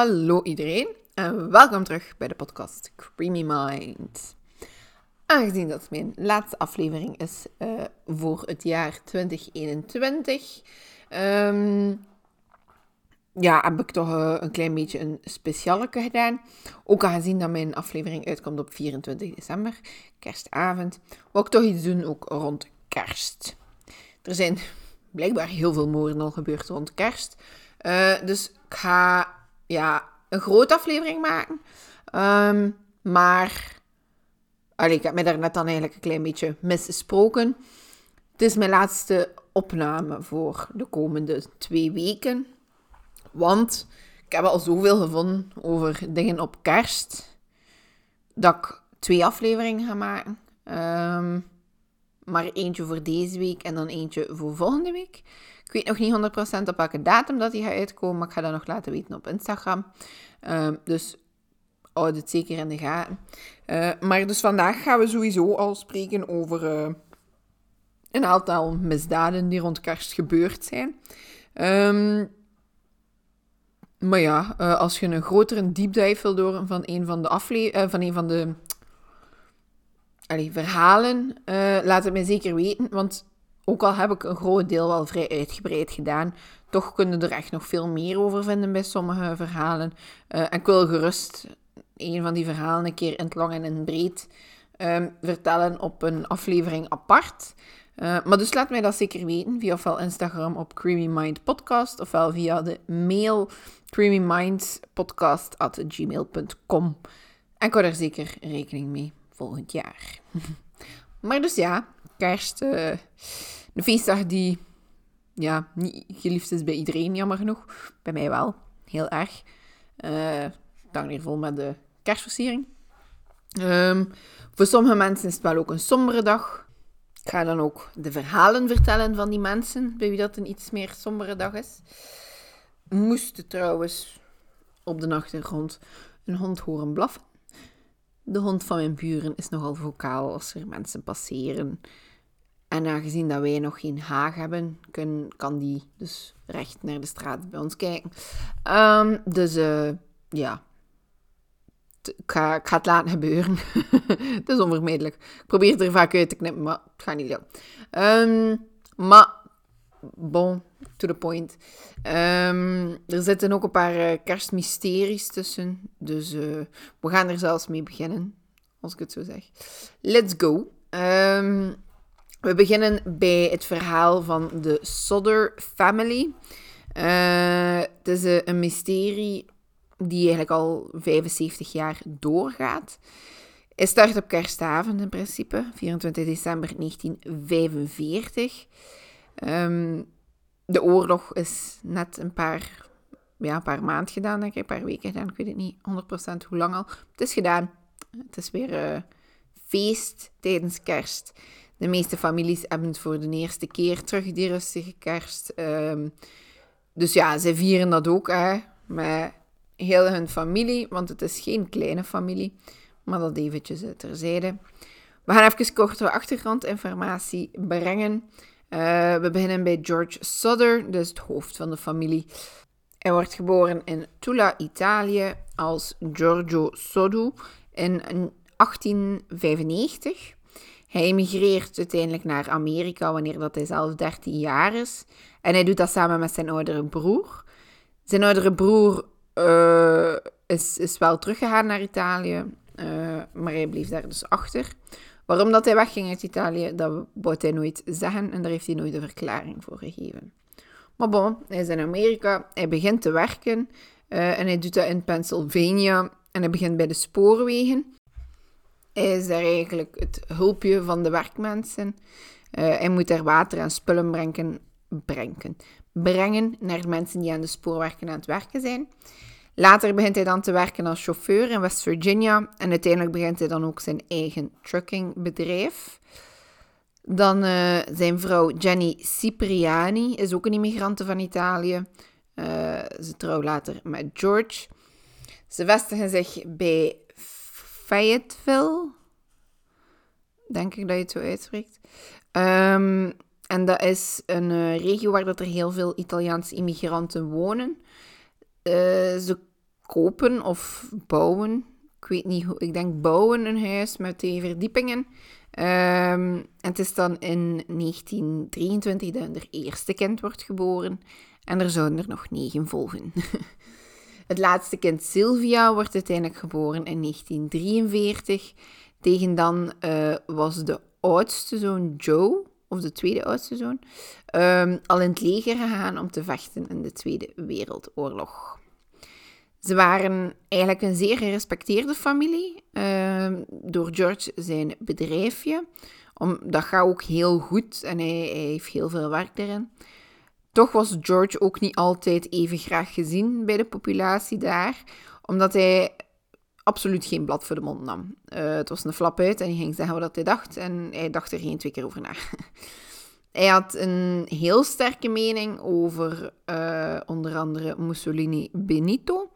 Hallo iedereen en welkom terug bij de podcast Creamy Mind. Aangezien dat mijn laatste aflevering is uh, voor het jaar 2021, um, ja, heb ik toch uh, een klein beetje een specialeke gedaan. Ook aangezien dat mijn aflevering uitkomt op 24 december, kerstavond, wil ik toch iets doen ook rond kerst. Er zijn blijkbaar heel veel moorden al gebeurd rond kerst. Uh, dus ik ga ja, een grote aflevering maken. Um, maar allee, ik heb me daar net dan eigenlijk een klein beetje misgesproken. Het is mijn laatste opname voor de komende twee weken. Want ik heb al zoveel gevonden over dingen op kerst. Dat ik twee afleveringen ga maken. Um, maar eentje voor deze week en dan eentje voor volgende week. Ik weet nog niet 100% op welke datum dat die gaat uitkomen, maar ik ga dat nog laten weten op Instagram. Uh, dus houd het zeker in de gaten. Uh, maar dus vandaag gaan we sowieso al spreken over uh, een aantal misdaden die rond kerst gebeurd zijn. Um, maar ja, uh, als je een grotere deep dive wil door van een van de, afle van een van de verhalen, laat het mij zeker weten. Want ook al heb ik een groot deel wel vrij uitgebreid gedaan, toch kunnen er echt nog veel meer over vinden bij sommige verhalen. Uh, en ik wil gerust een van die verhalen een keer in het lang en in het breed um, vertellen op een aflevering apart. Uh, maar dus laat mij dat zeker weten via ofwel Instagram op Creamy Mind Podcast ofwel via de mail creamymindpodcast.gmail.com. En ik hou er zeker rekening mee volgend jaar. maar dus ja, kerst. Uh, een feestdag die ja, niet geliefd is bij iedereen, jammer genoeg. Bij mij wel, heel erg. Uh, dan weer vol met de kerstversiering. Um, voor sommige mensen is het wel ook een sombere dag. Ik ga dan ook de verhalen vertellen van die mensen, bij wie dat een iets meer sombere dag is. Moest trouwens op de achtergrond een hond horen blaffen. De hond van mijn buren is nogal vocaal als er mensen passeren. En aangezien dat wij nog geen haag hebben, kan die dus recht naar de straat bij ons kijken. Um, dus uh, ja, ik ga, het laten gebeuren. het is onvermijdelijk. Ik probeer het er vaak uit te knippen, maar het gaat niet lukken. Um, maar, bon, to the point. Um, er zitten ook een paar uh, kerstmysteries tussen. Dus uh, we gaan er zelfs mee beginnen, als ik het zo zeg. Let's go. Um, we beginnen bij het verhaal van de Sodder Family. Uh, het is uh, een mysterie die eigenlijk al 75 jaar doorgaat. Het start op kerstavond in principe, 24 december 1945. Um, de oorlog is net een paar, ja, een paar maanden gedaan, denk ik, een paar weken gedaan. Ik weet het niet 100% hoe lang al. Het is gedaan. Het is weer uh, feest tijdens kerst. De meeste families hebben het voor de eerste keer terug, die rustige kerst. Um, dus ja, ze vieren dat ook hè, met heel hun familie, want het is geen kleine familie. Maar dat eventjes terzijde. We gaan even korte achtergrondinformatie brengen. Uh, we beginnen bij George Sodder, dus het hoofd van de familie. Hij wordt geboren in Tula, Italië, als Giorgio Sodu in 1895. Hij emigreert uiteindelijk naar Amerika wanneer dat hij zelf 13 jaar is. En hij doet dat samen met zijn oudere broer. Zijn oudere broer uh, is, is wel teruggegaan naar Italië, uh, maar hij bleef daar dus achter. Waarom dat hij wegging uit Italië, dat wou hij nooit zeggen en daar heeft hij nooit een verklaring voor gegeven. Maar bon, hij is in Amerika, hij begint te werken uh, en hij doet dat in Pennsylvania en hij begint bij de spoorwegen. Is daar eigenlijk het hulpje van de werkmensen. Uh, hij moet daar water en spullen brengen, brengen, brengen naar mensen die aan de spoorwerken aan het werken zijn. Later begint hij dan te werken als chauffeur in West Virginia en uiteindelijk begint hij dan ook zijn eigen truckingbedrijf. Dan uh, zijn vrouw Jenny Cipriani is ook een immigrante van Italië. Uh, ze trouwt later met George. Ze vestigen zich bij Fayetteville. Denk ik dat je het zo uitspreekt. Um, en dat is een uh, regio waar dat er heel veel Italiaanse immigranten wonen. Uh, ze kopen of bouwen. Ik weet niet hoe, ik denk bouwen een huis met twee verdiepingen. En het is dan in 1923 dat er eerste kind wordt geboren. En er zouden er nog negen volgen. het laatste kind Sylvia wordt uiteindelijk geboren in 1943. Tegen dan uh, was de oudste zoon Joe, of de tweede oudste zoon, um, al in het leger gegaan om te vechten in de Tweede Wereldoorlog. Ze waren eigenlijk een zeer gerespecteerde familie uh, door George zijn bedrijfje. Dat gaat ook heel goed en hij, hij, heeft heel veel werk daarin. Toch was George ook niet altijd even graag gezien bij de populatie daar, omdat hij absoluut geen blad voor de mond nam. Uh, het was een flap uit en hij ging zeggen wat hij dacht en hij dacht er geen twee keer over na. hij had een heel sterke mening over uh, onder andere Mussolini Benito,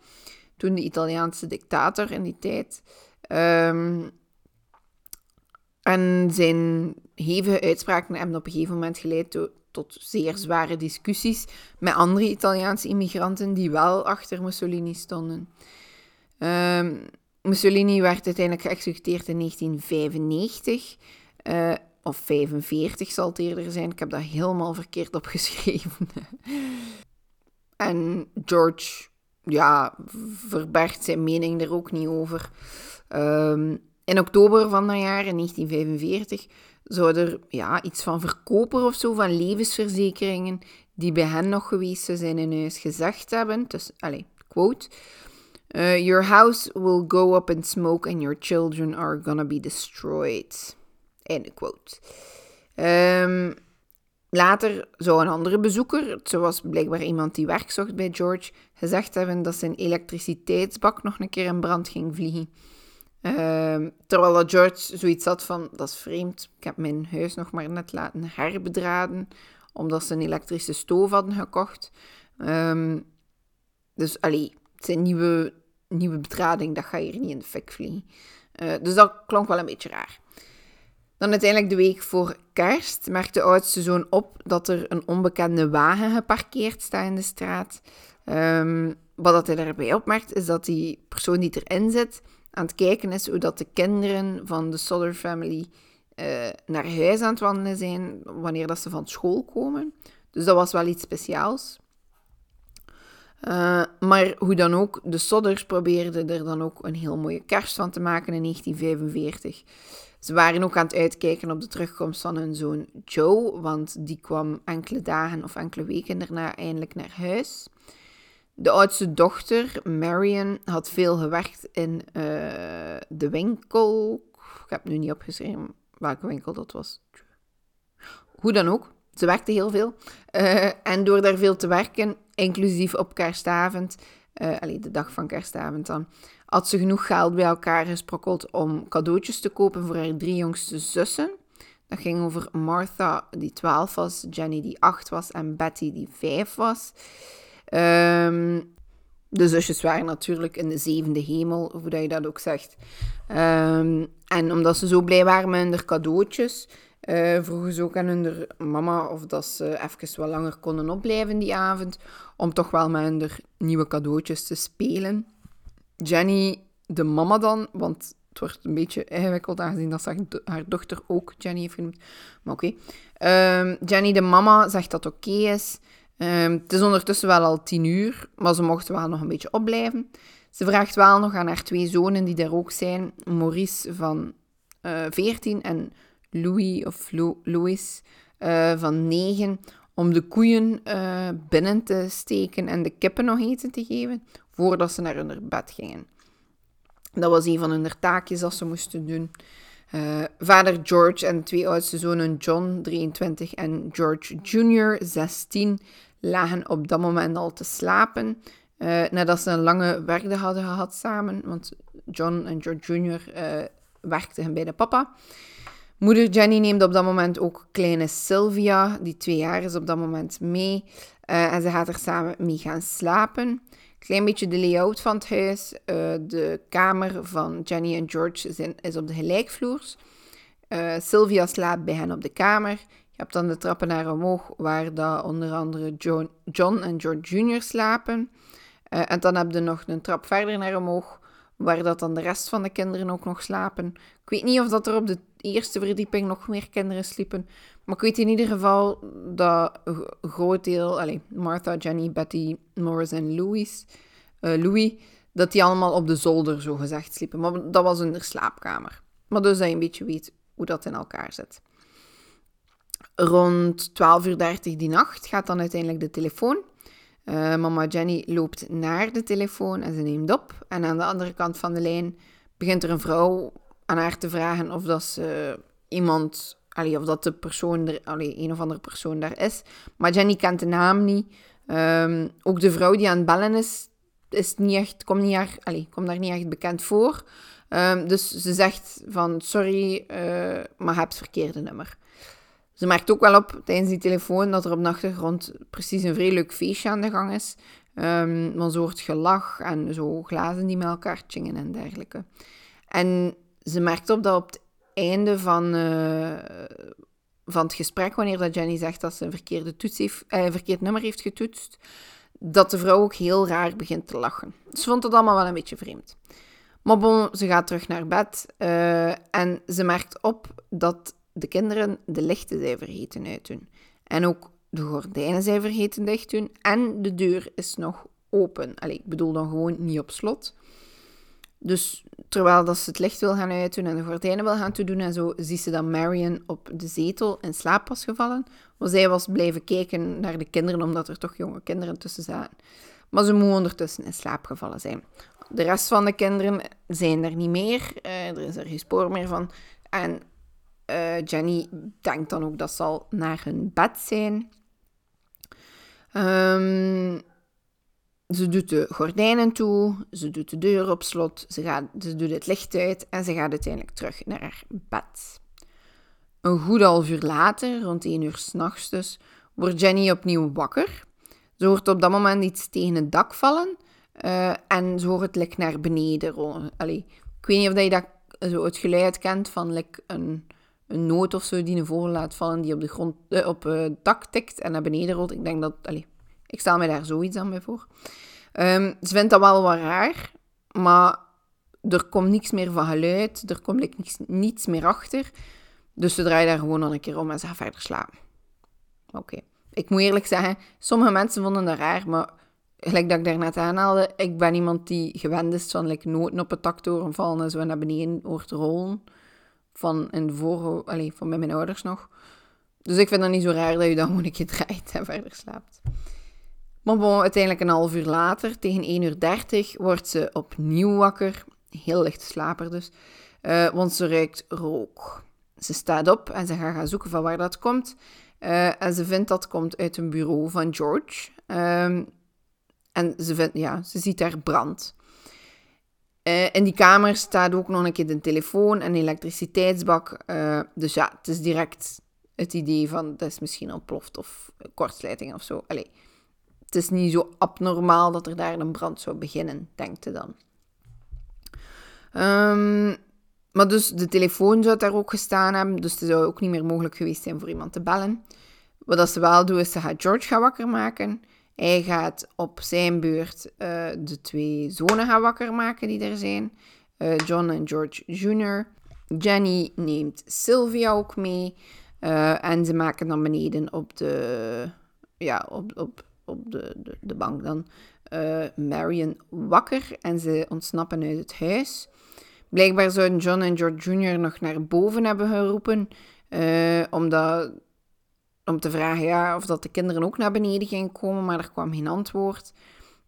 toen de Italiaanse dictator in die tijd. Um, en zijn hevige uitspraken hebben op een gegeven moment geleid tot, zeer zware discussies met andere Italiaanse immigranten die wel achter Mussolini stonden. Um, Mussolini werd uiteindelijk geëxecuteerd in 1995. Uh, eh, of 45 zal het eerder zijn. Ik heb dat helemaal verkeerd opgeschreven. en George, ja, verbergt zijn mening er ook niet over. Um, in oktober van dat jaar, in 1945, zou er ja, iets van verkoper of zo, van levensverzekeringen, die bij hen nog geweest zijn in huis, gezegd hebben. Dus, allez, quote. Uh, your house will go up in smoke and your children are gonna be destroyed. Einde quote. Um, later zou een andere bezoeker, zoals blijkbaar iemand die werk zocht bij George, gezegd hebben dat zijn elektriciteitsbak nog een keer in brand ging vliegen. Um, terwijl George zoiets had van, dat is vreemd, ik heb mijn huis nog maar net laten herbedraden, omdat ze een elektrische stoof hadden gekocht. Um, dus allee, het zijn nieuwe nieuwe bedrading, dat ga hier niet in de fik vliegen. Uh, dus dat klonk wel een beetje raar. Dan uiteindelijk de week voor kerst merkt de oudste zoon op dat er een onbekende wagen geparkeerd staat in de straat. Um, wat hij daarbij opmerkt, is dat die persoon die erin zit aan het kijken is hoe dat de kinderen van de Soller family uh, naar huis aan het wandelen zijn wanneer dat ze van school komen. Dus dat was wel iets speciaals. Uh, maar hoe dan ook, de Sodders probeerden er dan ook een heel mooie kerst van te maken in 1945. Ze waren ook aan het uitkijken op de terugkomst van hun zoon Joe, want die kwam enkele dagen of enkele weken daarna eindelijk naar huis. De oudste dochter, Marion, had veel gewerkt in uh, de winkel. Ik heb nu niet opgeschreven welke winkel dat was. Hoe dan ook, ze werkte heel veel. Uh, en door daar veel te werken, inclusief op kerstavond, uh, de dag van kerstavond dan, had ze genoeg geld bij elkaar gesprokkeld om cadeautjes te kopen voor haar drie jongste zussen. Dat ging over Martha, die 12 was, Jenny, die 8 was, en Betty, die 5 was. Um, de zusjes waren natuurlijk in de zevende hemel, hoe dat je dat ook zegt. Um, en omdat ze zo blij waren met hun cadeautjes, uh, vroegen ze ook aan hun mama of dat ze even wat langer konden opblijven die avond, om toch wel met hun nieuwe cadeautjes te spelen. Jenny, de mama dan, want het wordt een beetje ingewikkeld aangezien dat ze haar dochter ook Jenny heeft genoemd. Maar oké. Ehm, Jenny, de mama, zegt dat oké is. Um, het is ondertussen wel al tien uur, maar ze mochten wel nog een beetje opblijven. Ze vraagt wel nog aan haar twee zonen die daar ook zijn, Maurice van uh, eh, 14 en Louis of Louis uh, van 9 om de koeien uh, binnen te steken en de kippen nog eten te geven voordat ze naar hun bed gingen. Dat was een van hun taakjes dat ze moesten doen. Uh, vader George en twee oudste zonen John, 23, en George Jr., 16, lagen op dat moment al te slapen. Uh, nadat ze een lange werkdag hadden gehad samen, want John en George Jr. Uh, werkten bij de papa. Moeder Jenny neemt op dat moment ook kleine Sylvia, die twee jaar is op dat moment, mee. Uh, en ze gaat er samen mee gaan slapen. Klein beetje de layout van het huis. Uh, de kamer van Jenny en George zijn, is op de gelijkvloers. Uh, Sylvia slaapt bij hen op de kamer. Je hebt dan de trappen naar omhoog, waar dat onder andere John, John en George Jr. slapen. Eh, en dan heb je nog een trap verder naar omhoog, waar dat dan de rest van de kinderen ook nog slapen. Ik weet niet of dat er op de eerste verdieping nog meer kinderen sliepen. Maar ik weet in ieder geval dat een groot deel, allez, Martha, Jenny, Betty, Morris en Louis, uh, Louis, dat die allemaal op de zolder zo gezegd sliepen. Maar dat was hun slaapkamer. Maar dus dat je een beetje weet hoe dat in elkaar zit. Rond 12.30 uur die nacht gaat dan uiteindelijk de telefoon. Uh, mama Jenny loopt naar de telefoon en ze neemt op. En aan de andere kant van de lijn begint er een vrouw aan haar te vragen of dat ze iemand, allee, of dat de persoon er, allee, een of andere persoon daar is. Maar Jenny kent de naam niet. Um, ook de vrouw die aan het bellen is, is niet echt, komt, niet haar, allee, komt daar niet echt bekend voor. Um, dus ze zegt van sorry, uh, maar heb het verkeerde nummer. Ze merkt ook wel op tijdens die telefoon dat er op de achtergrond precies een vrij feestje aan de gang is. Um, een soort gelach en zo glazen die met elkaar chingen en dergelijke. En ze merkt op dat op het einde van, uh, van het gesprek, wanneer dat Jenny zegt dat ze een verkeerde toets heeft, uh, verkeerd nummer heeft getoetst, dat de vrouw ook heel raar begint te lachen. Ze vond het allemaal wel een beetje vreemd. Maar ze gaat terug naar bed uh, en ze merkt op dat de kinderen de lichten zijn vergeten uit doen. En ook de gordijnen zijn vergeten dicht doen. En de deur is nog open. Allee, ik bedoel dan gewoon niet op slot. Dus terwijl dat ze het licht wil gaan uitdoen en de gordijnen wil gaan toedoen en zo, ziet ze dat Marion op de zetel in slaap was gevallen. Want zij was blijven kijken naar de kinderen, omdat er toch jonge kinderen tussen zaten. Maar ze moet ondertussen in slaap gevallen zijn. De rest van de kinderen zijn er niet meer. Uh, er is er geen spoor meer van. En uh, Jenny denkt dan ook dat ze al naar hun bed zijn. Um, ze doet de gordijnen toe, ze doet de deur op slot, ze, gaat, ze doet het licht uit en ze gaat uiteindelijk terug naar haar bed. Een goed half uur later, rond 1 uur s'nachts dus, wordt Jenny opnieuw wakker. Ze hoort op dat moment iets tegen het dak vallen uh, en ze hoort het naar beneden rollen. Allee, ik weet niet of je dat, zo het geluid kent van like, een een noot of zo die een vogel laat vallen die op, de grond, eh, op het uh, dak tikt en naar beneden rolt. Ik denk dat... Allez, ik stel me daar zoiets aan bij voor. Ze vindt dat wel wat raar, maar er komt niks meer van geluid. Er komt niks, niets meer achter. Dus ze draait daar gewoon nog een keer om en ze gaat verder slapen. Oké. Ik moet eerlijk zeggen, sommige mensen vonden dat raar, maar gelijk dat ik daarnet aanhaalde, ik ben iemand die gewend is van noten op het dak vallen en zo naar beneden hoort rollen van in de vorige, allez, van bij mijn ouders nog. Dus ik vind het niet zo raar dat je dan gewoon een keer draait en verder slaapt. Maar bon, uiteindelijk een half uur later, tegen 1 uur 30, wordt ze opnieuw wakker. Heel licht slaper dus. Uh, want ze ruikt rook. Ze staat op en ze gaat gaan zoeken van waar dat komt. Uh, en ze vindt dat komt uit een bureau van George. Um, en ze, vindt, ja, ze ziet daar brand. Uh, in die kamer staat ook nog een keer de telefoon en een elektriciteitsbak. Dus ja, het is direct het idee van dat is misschien ontploft of kortsluiting of zo. Allee, het is niet zo abnormaal dat er daar een brand zou beginnen, denkt je dan. Um, maar dus de telefoon zou daar ook gestaan hebben, dus het zou ook niet meer mogelijk geweest zijn voor iemand te bellen. Wat ze wel doen, is ze gaat George gaan wakker maken. Hij gaat op zijn beurt uh, de twee zonen gaan wakker maken die er zijn. Uh, John en George Jr. Jenny neemt Sylvia ook mee. Uh, en ze maken dan beneden op de, ja, op, op, op de, de, de bank dan Marion wakker. En ze ontsnappen uit het huis. Blijkbaar zouden John en George Jr. nog naar boven hebben geroepen. omdat om te vragen ja, of dat de kinderen ook naar beneden gingen komen, maar er kwam geen antwoord.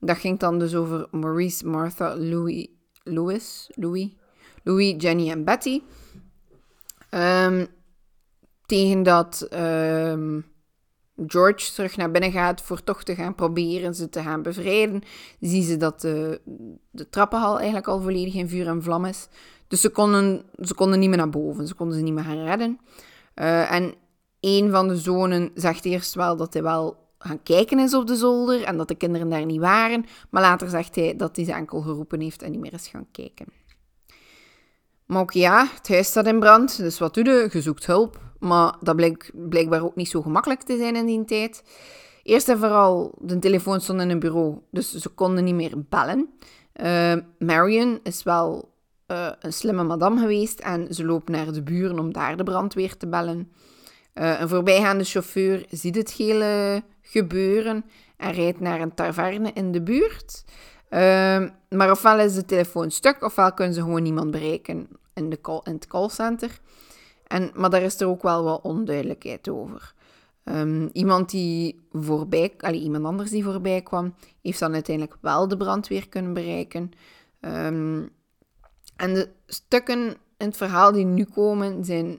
Dat ging dan dus over Maurice, Martha, Louis, Louis, Louis, Jenny en Betty. Um, tegen dat um, George terug naar binnen gaat voor toch te gaan proberen ze te gaan bevrijden, zien ze dat de, de trappenhal eigenlijk al volledig in vuur en vlam is. Dus ze konden, ze konden niet meer naar boven, ze konden ze niet meer gaan redden. Uh, en een van de zonen zegt eerst wel dat hij wel gaan kijken is op de zolder en dat de kinderen daar niet waren. Maar later zegt hij dat hij ze enkel geroepen heeft en niet meer is gaan kijken. Maar ook ja, het huis staat in brand, dus wat doe je? Je zoekt hulp. Maar dat blijkt blijkbaar ook niet zo gemakkelijk te zijn in die tijd. Eerst en vooral, de telefoon stond in een bureau, dus ze konden niet meer bellen. Uh, Marion is wel uh, een slimme madame geweest en ze loopt naar de buren om daar de brandweer te bellen. Uh, een voorbijgaande chauffeur ziet het hele gebeuren en rijdt naar een taverne in de buurt. Uh, maar ofwel is de telefoon stuk, ofwel kunnen ze gewoon niemand bereiken in, de call, in het callcenter. En, maar daar is er ook wel wat onduidelijkheid over. Um, iemand die voorbij, iemand anders die voorbij kwam, heeft dan uiteindelijk wel de brandweer kunnen bereiken. Um, en de stukken in het verhaal die nu komen zijn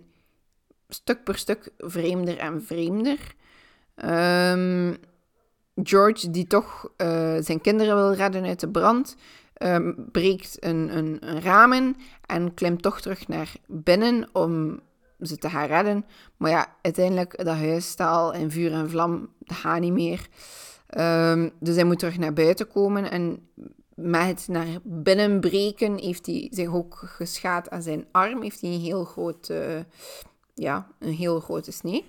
stuk per stuk vreemder en vreemder. Um, George, die toch uh, zijn kinderen wil redden uit de brand, breekt een, een, een ramen en klimt toch terug naar binnen om ze te gaan redden. Maar ja, uiteindelijk, dat huis staat al in vuur en vlam, dat gaat niet meer. Um, dus hij moet terug naar buiten komen en met het naar binnen breken heeft hij zich ook geschaad aan zijn arm. Heeft hij een heel, groot, uh, ja, een heel grote snee.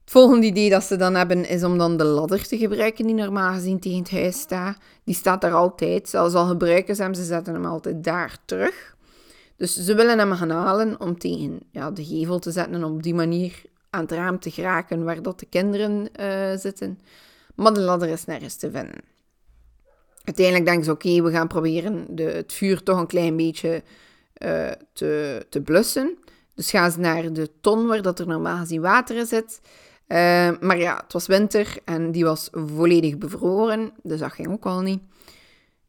Het volgende idee dat ze dan hebben is om dan de ladder te gebruiken die normaal gezien tegen het huis staat. Die staat daar altijd. Zelfs al gebruiken ze hem, ze zetten hem altijd daar terug. Dus ze willen hem gaan halen om tegen ja, de gevel te zetten en op die manier aan het raam te geraken waar dat de kinderen uh, zitten. Maar de ladder is nergens te vinden. Uiteindelijk denken ze, oké, we gaan proberen de, het vuur toch een klein beetje uh, te, te blussen. Dus gaan ze naar de ton waar dat er normaal gezien water in zit. Uh, maar ja, het was winter en die was volledig bevroren, dus dat ging ook al niet.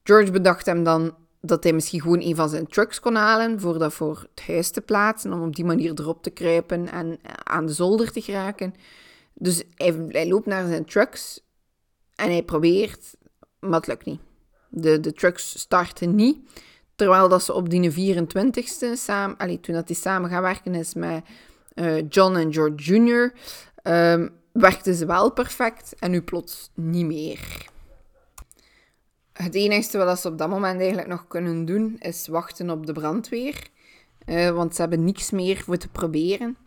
George bedacht hem dan dat hij misschien gewoon een van zijn trucks kon halen voor dat voor het huis te plaatsen, om op die manier erop te kruipen en aan de zolder te geraken. Dus hij, loopt naar zijn trucks en hij probeert, maar het lukt niet. De, de trucks starten niet. Terwijl dat ze op die 24ste, samen, allee, toen dat hij samen gaan werken is met uh, John en George Jr., um, ehm, werkten ze wel perfect en nu plots niet meer. Het enige wat ze op dat moment eigenlijk nog kunnen doen, is wachten op de brandweer. Uh, want ze hebben niks meer voor te proberen.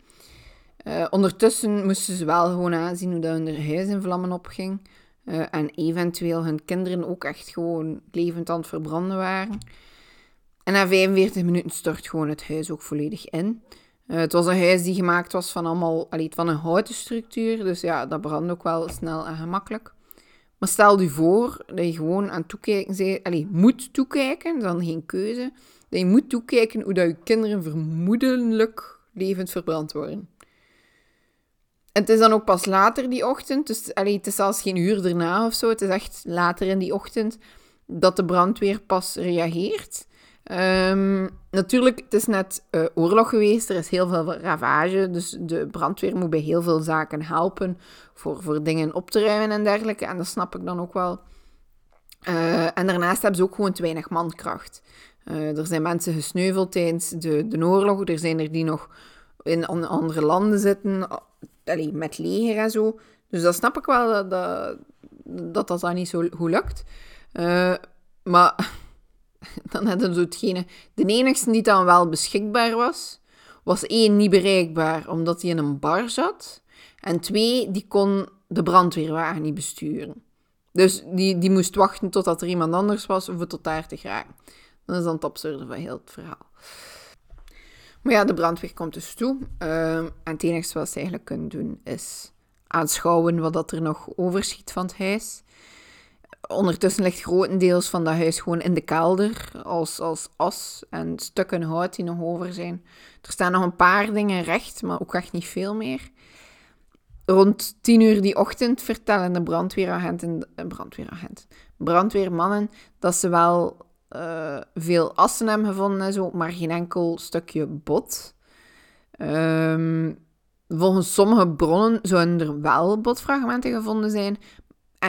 Uh, ondertussen moesten ze wel gewoon aanzien hoe dat hun huis in vlammen opging. Uh, en eventueel hun kinderen ook echt gewoon levend aan het verbranden waren. En na 45 minuten stort gewoon het huis ook volledig in. Het was een huis die gemaakt was van allemaal, allee, van een houten structuur. Dus ja, dat brandt ook wel snel en gemakkelijk. Maar stel je voor dat je gewoon aan toekijken bent, allee, moet toekijken, dan geen keuze. Dat je moet toekijken hoe dat je kinderen vermoedelijk levend verbrand worden het is dan ook pas later die ochtend, dus allee, het is zelfs geen uur erna of zo. Het is echt later in die ochtend dat de brandweer pas reageert. Um, natuurlijk, het is net uh, oorlog geweest, er is heel veel ravage, dus de brandweer moet bij heel veel zaken helpen voor, voor dingen op te ruimen en dergelijke. En dat snap ik dan ook wel. Uh, en daarnaast hebben ze ook gewoon te weinig mankracht. Uh, er zijn mensen gesneuveld tijdens de, de oorlog, er zijn er die nog in andere landen zitten, met leger en zo. Dus dat snap ik wel, dat dat, dat, dat, niet zo goed lukt. Maar dan hadden ze hetgene... De enigste die dan wel beschikbaar was, was één, niet bereikbaar, omdat hij in een bar zat. En twee, die kon de brandweerwagen niet besturen. Dus die, die moest wachten totdat er iemand anders was om tot daar te geraken. Dat is dan het absurde van heel het verhaal. Maar ja, de brandweer komt dus toe. Uh, en het enige wat ze eigenlijk kunnen doen is aanschouwen wat dat er nog overschiet van het huis. Ondertussen ligt grotendeels van dat huis gewoon in de kelder als, als as en stukken hout die nog over zijn. Er staan nog een paar dingen recht, maar ook echt niet veel meer. Rond tien uur die ochtend vertellen de brandweeragenten, eh, brandweeragenten, brandweermannen dat ze wel uh, veel assen hebben gevonden en zo, maar geen enkel stukje bot. Um, volgens sommige bronnen zouden er wel botfragmenten gevonden zijn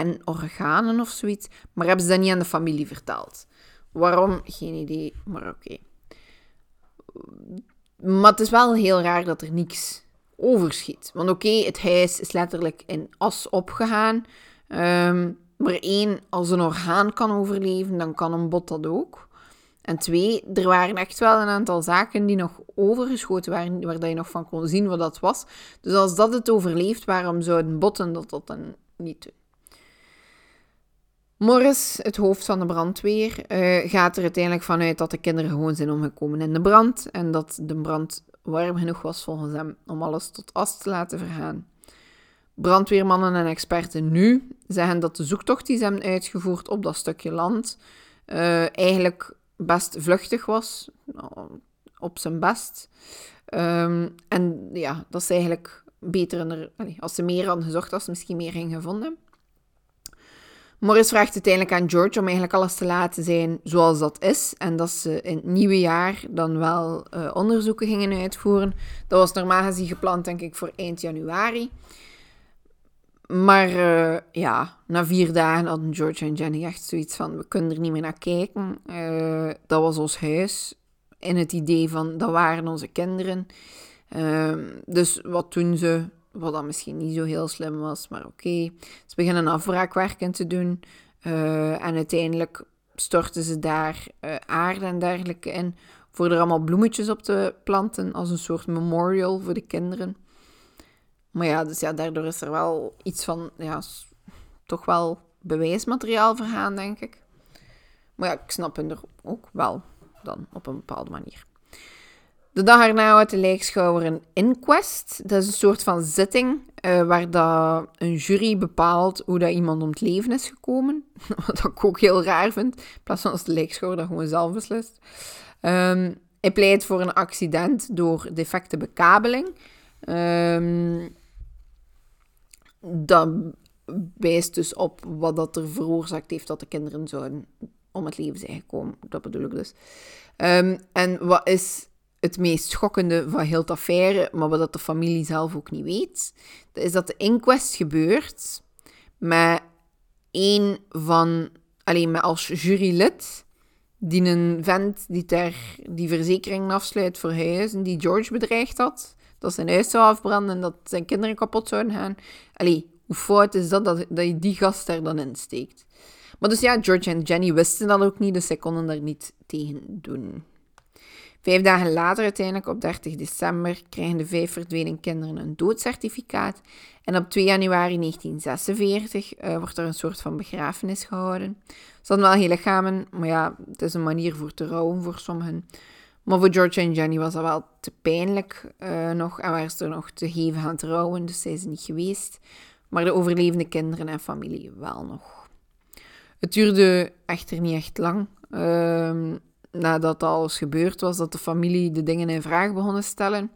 en organen of zoiets, maar hebben ze dat niet aan de familie verteld. Waarom? Geen idee, maar oké. Maar het is wel heel raar dat er niks overschiet. Want oké, het huis is letterlijk in as opgegaan. Um, maar één, als een orgaan kan overleven, dan kan een bot dat ook. En twee, er waren echt wel een aantal zaken die nog overgeschoten waren, waar dat je nog van kon zien wat dat was. Dus als dat het overleeft, waarom zouden botten dat dat een niet doen. Morris, het hoofd van de brandweer, uh, gaat er uiteindelijk vanuit dat de kinderen gewoon zijn omgekomen in de brand en dat de brand warm genoeg was volgens hem om alles tot as te laten vergaan. Brandweermannen en experten nu zeggen dat de zoektocht die ze hebben uitgevoerd op dat stukje land uh, eigenlijk best vluchtig was, op zijn best. Um, en ja, dat ze eigenlijk beter, er, als ze meer hadden gezocht, als ze misschien meer in gevonden. Morris vraagt uiteindelijk aan George om eigenlijk alles te laten zijn zoals dat is. En dat ze in het nieuwe jaar dan wel uh, onderzoeken gingen uitvoeren. Dat was normaal gezien gepland, denk ik, voor eind januari. Maar uh, ja, na vier dagen hadden George en Jenny echt zoiets van: we kunnen er niet meer naar kijken. Uh, dat was ons huis. In het idee van dat waren onze kinderen. Uh, dus wat doen ze? Wat dan misschien niet zo heel slim was, maar oké. Ze beginnen afbraakwerken te doen. Uh, en uiteindelijk storten ze daar aarde en dergelijke in. Voor er allemaal bloemetjes op te planten als een soort memorial voor de kinderen. Maar ja, dus ja, daardoor is er wel iets van, ja, toch wel bewijsmateriaal vergaan, denk ik. Maar ja, ik snap hem er ook wel dan op een bepaalde manier. De dag erna houdt de lijkschouwer een inquest. Dat is een soort van zitting uh, waar dat een jury bepaalt hoe dat iemand om het leven is gekomen. Wat ik ook heel raar vind. In plaats van als de lijkschouwer dat gewoon zelf beslist. Um, hij pleit voor een accident door defecte bekabeling. Um, dat wijst dus op wat dat er veroorzaakt heeft dat de kinderen zouden om het leven zijn gekomen. Dat bedoel ik dus. Um, en wat is het meest schokkende van heel het affaire, maar wat de familie zelf ook niet weet, is dat de inquest gebeurt met één van, alleen met als jurylid, die een vent die ter die verzekering afsluit voor huizen, die George bedreigd had dat zijn huis zou afbranden en dat zijn kinderen kapot zouden gaan. Allee, hoe fout is dat, dat, dat je die gast daar dan in steekt? Maar dus ja, George en Jenny wisten dat ook niet, dus zij konden daar niet tegen doen. Vijf dagen later, uiteindelijk op 30 december, krijgen de vijf verdwenen kinderen een doodcertificaat. En op 2 januari 1946 uh, wordt er een soort van begrafenis gehouden. Ze hadden wel heel lichamen, maar ja, het is een manier voor te rouwen voor sommigen. Maar voor George en Jenny was dat wel te pijnlijk uh, nog. En waren ze nog te hevig aan het rouwen, dus zijn ze niet geweest. Maar de overlevende kinderen en familie wel nog. Het duurde echter niet echt lang. Uh, nadat alles gebeurd was, dat de familie de dingen in vraag begon te stellen.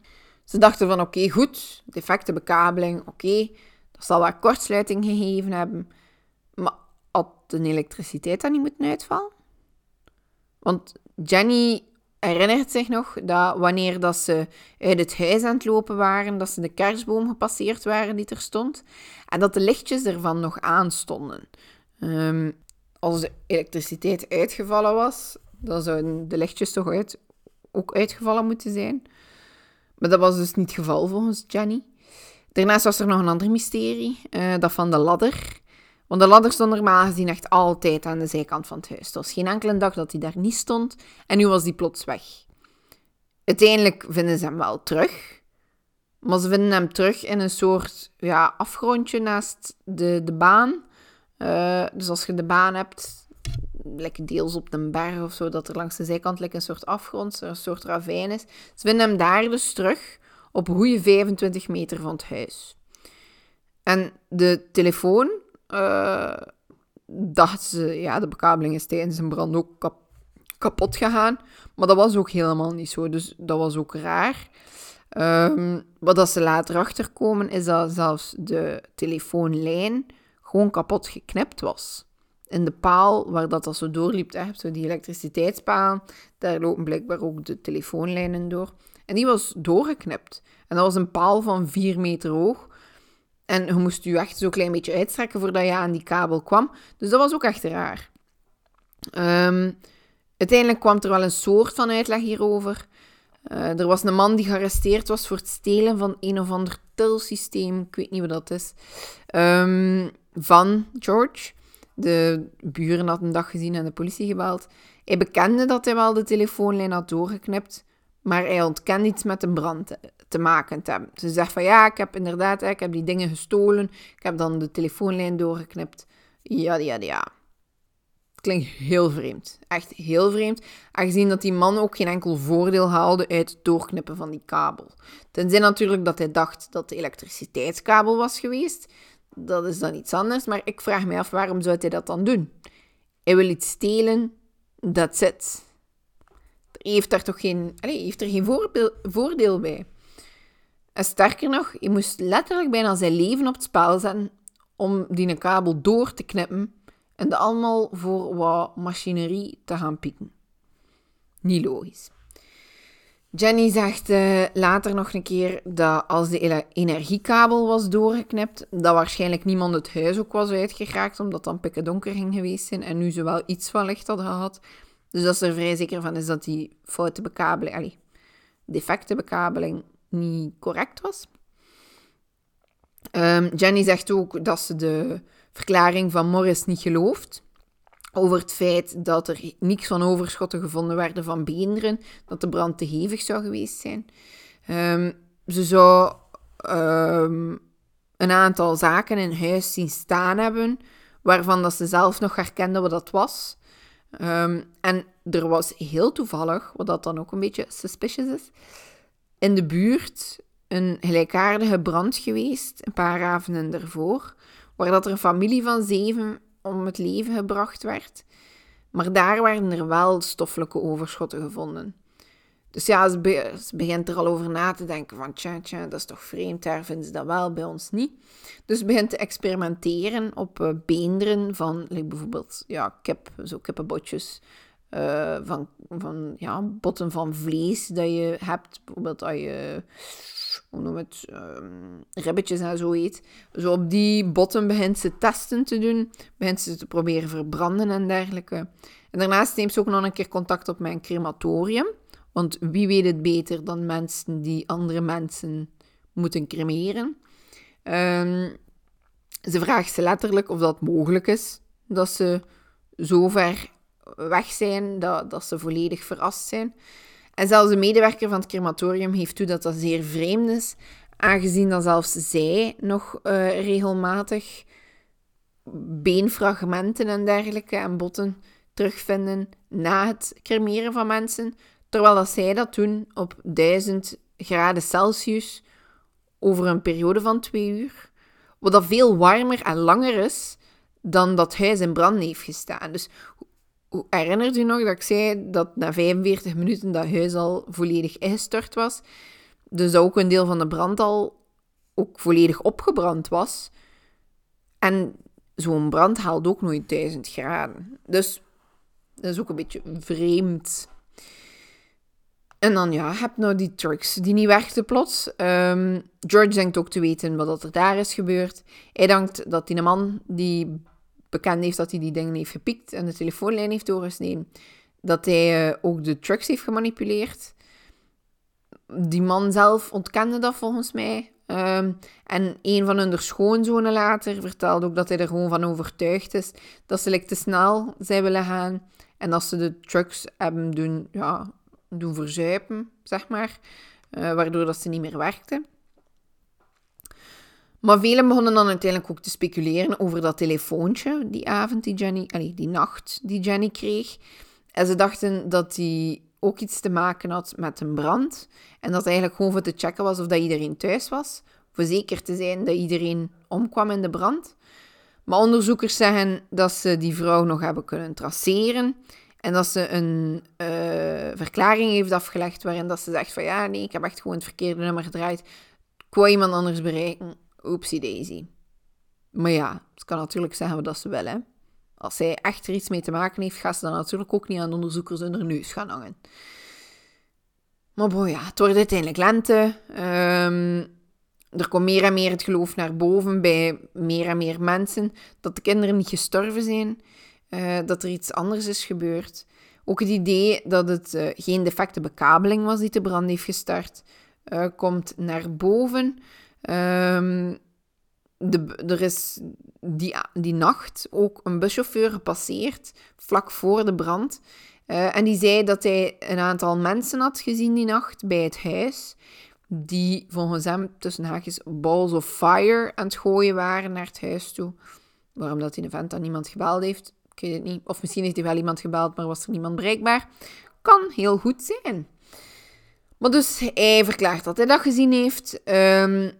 Ze dachten van oké, goed, defecte bekabeling, oké. Dat zal wat kortsluiting gegeven hebben. Maar had de elektriciteit dan niet moeten uitvallen? Want Jenny herinnert zich nog dat wanneer dat ze uit het huis aan het lopen waren, dat ze de kerstboom gepasseerd waren die er stond, en dat de lichtjes ervan nog aanstonden. Um, als de elektriciteit uitgevallen was, dan zouden de lichtjes toch uit, ook uitgevallen moeten zijn. Maar dat was dus niet het geval volgens Jenny. Daarnaast was er nog een ander mysterie, uh, dat van de ladder. Want de ladder stond normaal gezien echt altijd aan de zijkant van het huis. Er was geen enkele dag dat hij daar niet stond. En nu was die plots weg. Uiteindelijk vinden ze hem wel terug. Maar ze vinden hem terug in een soort ja, afgrondje naast de, de baan. Uh, dus als je de baan hebt, lekker deels op een berg of zo, dat er langs de zijkant lekker een soort afgrond, een soort ravijn is. Ze vinden hem daar dus terug op goede 25 meter van het huis. En de telefoon uh, dachten ze, ja, de bekabeling is tijdens een brand ook kapot gegaan. Maar dat was ook helemaal niet zo, dus dat was ook raar. Um, wat dat ze later achterkomen, is dat zelfs de telefoonlijn gewoon kapot geknipt was. In de paal waar dat, dat zo doorliep, echt, zo die elektriciteitspaal, daar lopen blijkbaar ook de telefoonlijnen door. En die was doorgeknipt. En dat was een paal van 4 meter hoog. En je moest je echt zo'n klein beetje uitstrekken voordat je aan die kabel kwam. Dus dat was ook echt raar. Um, uiteindelijk kwam er wel een soort van uitleg hierover. Uh, er was een man die gearresteerd was voor het stelen van een of ander tilsysteem. Ik weet niet wat dat is. Um, van George. De buren hadden een dag gezien en de politie gebeld. Hij bekende dat hij wel de telefoonlijn had doorgeknipt, maar hij ontkende iets met een brand te maken. Ze zegt van ja, ik heb inderdaad, ik heb die dingen gestolen. Ik heb dan de telefoonlijn doorgeknipt. Ja, ja, ja. Klinkt heel vreemd. Echt heel vreemd. Aangezien dat die man ook geen enkel voordeel haalde uit het doorknippen van die kabel. Tenzij natuurlijk dat hij dacht dat de elektriciteitskabel was geweest. Dat is dan iets anders. Maar ik vraag me af, waarom zou hij dat dan doen? Hij wil iets stelen, that's it. Hij heeft daar toch geen, allez, heeft er geen voordeel bij. En sterker nog, hij moest letterlijk bijna zijn leven op het spel zetten om die kabel door te knippen en dat allemaal voor wat machinerie te gaan pieken. Niet logisch. Jenny zegt uh, later nog een keer dat als de energiekabel was doorgeknipt, dat waarschijnlijk niemand het huis ook was uitgeraakt, omdat dan pikken donker ging geweest zijn en nu ze wel iets van licht hadden gehad. Dus dat ze er vrij zeker van is dat die foute bekabeling, defecte bekabeling niet correct was. Um, Jenny zegt ook dat ze de verklaring van Morris niet gelooft. Over het feit dat er niks van overschotten gevonden werden van beenderen, dat de brand te hevig zou geweest zijn. Um, ze zou um, een aantal zaken in huis zien staan hebben, waarvan dat ze zelf nog herkende wat dat was. Um, en er was heel toevallig, wat dat dan ook een beetje suspicious is, in de buurt een gelijkaardige brand geweest, een paar avonden ervoor, waar dat er een familie van zeven om het leven gebracht werd. Maar daar werden er wel stoffelijke overschotten gevonden. Dus ja, ze, begint er al over na te denken van tja, tja, dat is toch vreemd, daar vinden ze dat wel, bij ons niet. Dus begint te experimenteren op uh, beenderen van bijvoorbeeld ja, kip, zo kippenbotjes, uh, van, van ja, botten van vlees dat je hebt. Bijvoorbeeld als je, hoe het, um, ribbetjes en zo eet. Zo op die botten begint ze testen te doen, begint ze te proberen verbranden en dergelijke. En daarnaast neemt ze ook nog een keer contact op mijn crematorium. Want wie weet het beter dan mensen die andere mensen moeten cremeren. Um, ze vraagt ze letterlijk of dat mogelijk is. Dat ze zo ver weg zijn dat, dat ze volledig verrast zijn. En zelfs de medewerker van het crematorium heeft toe dat dat zeer vreemd is, aangezien dat zelfs zij nog uh, regelmatig beenfragmenten en dergelijke en botten terugvinden na het cremeren van mensen, terwijl dat zij dat doen op 1000 graden Celsius over een periode van twee uur, wat dat veel warmer en langer is dan dat huis in brand heeft gestaan. Dus herinnert u nog dat ik zei dat na 45 minuten dat huis al volledig ingestort was? Dus dat ook een deel van de brand al ook volledig opgebrand was. En zo'n brand haalt ook nooit 1000 graden. Dus dat is ook een beetje vreemd. En dan ja, heb nou die trucks die niet werkten plots. Um, George denkt ook te weten wat er daar is gebeurd. Hij denkt dat die man die bekend heeft dat hij die dingen heeft gepikt en de telefoonlijn heeft doorgesneden, dat hij uh, ook de trucks heeft gemanipuleerd. Die man zelf ontkende dat volgens mij. Um, en een van hun schoonzonen later vertelde ook dat hij er gewoon van overtuigd is dat ze te snel zijn willen gaan en dat ze de trucks hebben doen, ja, doen verzuipen, zeg maar, uh, waardoor dat ze niet meer werkten. Maar velen begonnen dan uiteindelijk ook te speculeren over dat telefoontje die avond, die Jenny, allez, die nacht die Jenny kreeg. En ze dachten dat die ook iets te maken had met een brand. En dat eigenlijk gewoon voor te checken was of dat iedereen thuis was. Voor zeker te zijn dat iedereen omkwam in de brand. Maar onderzoekers zeggen dat ze die vrouw nog hebben kunnen traceren. En dat ze een uh, verklaring heeft afgelegd waarin dat ze zegt van ja, nee, ik heb echt gewoon het verkeerde nummer gedraaid. Ik wou iemand anders bereiken. Oopsie daisy. Maar ja, ze kan natuurlijk zeggen dat ze wel, hè. Als zij echt er iets mee te maken heeft, gaat ze dan natuurlijk ook niet aan de onderzoekers in haar neus gaan hangen. Maar boy, ja, het wordt uiteindelijk lente. Um, er komt meer en meer het geloof naar boven bij meer en meer mensen dat de kinderen niet gestorven zijn, uh, dat er iets anders is gebeurd. Ook het idee dat het uh, geen defecte bekabeling was die de brand heeft gestart, uh, komt naar boven. Um, de, er is die, die nacht ook een buschauffeur gepasseerd, vlak voor de brand. Uh, en die zei dat hij een aantal mensen had gezien die nacht bij het huis. die volgens hem tussen haakjes balls of fire aan het gooien waren naar het huis toe. Waarom dat de vent dan niemand gebeld heeft, ik weet het niet. Of misschien heeft hij wel iemand gebeld, maar was er niemand bereikbaar. Kan heel goed zijn. Maar dus hij verklaart dat hij dat gezien heeft. Ehm,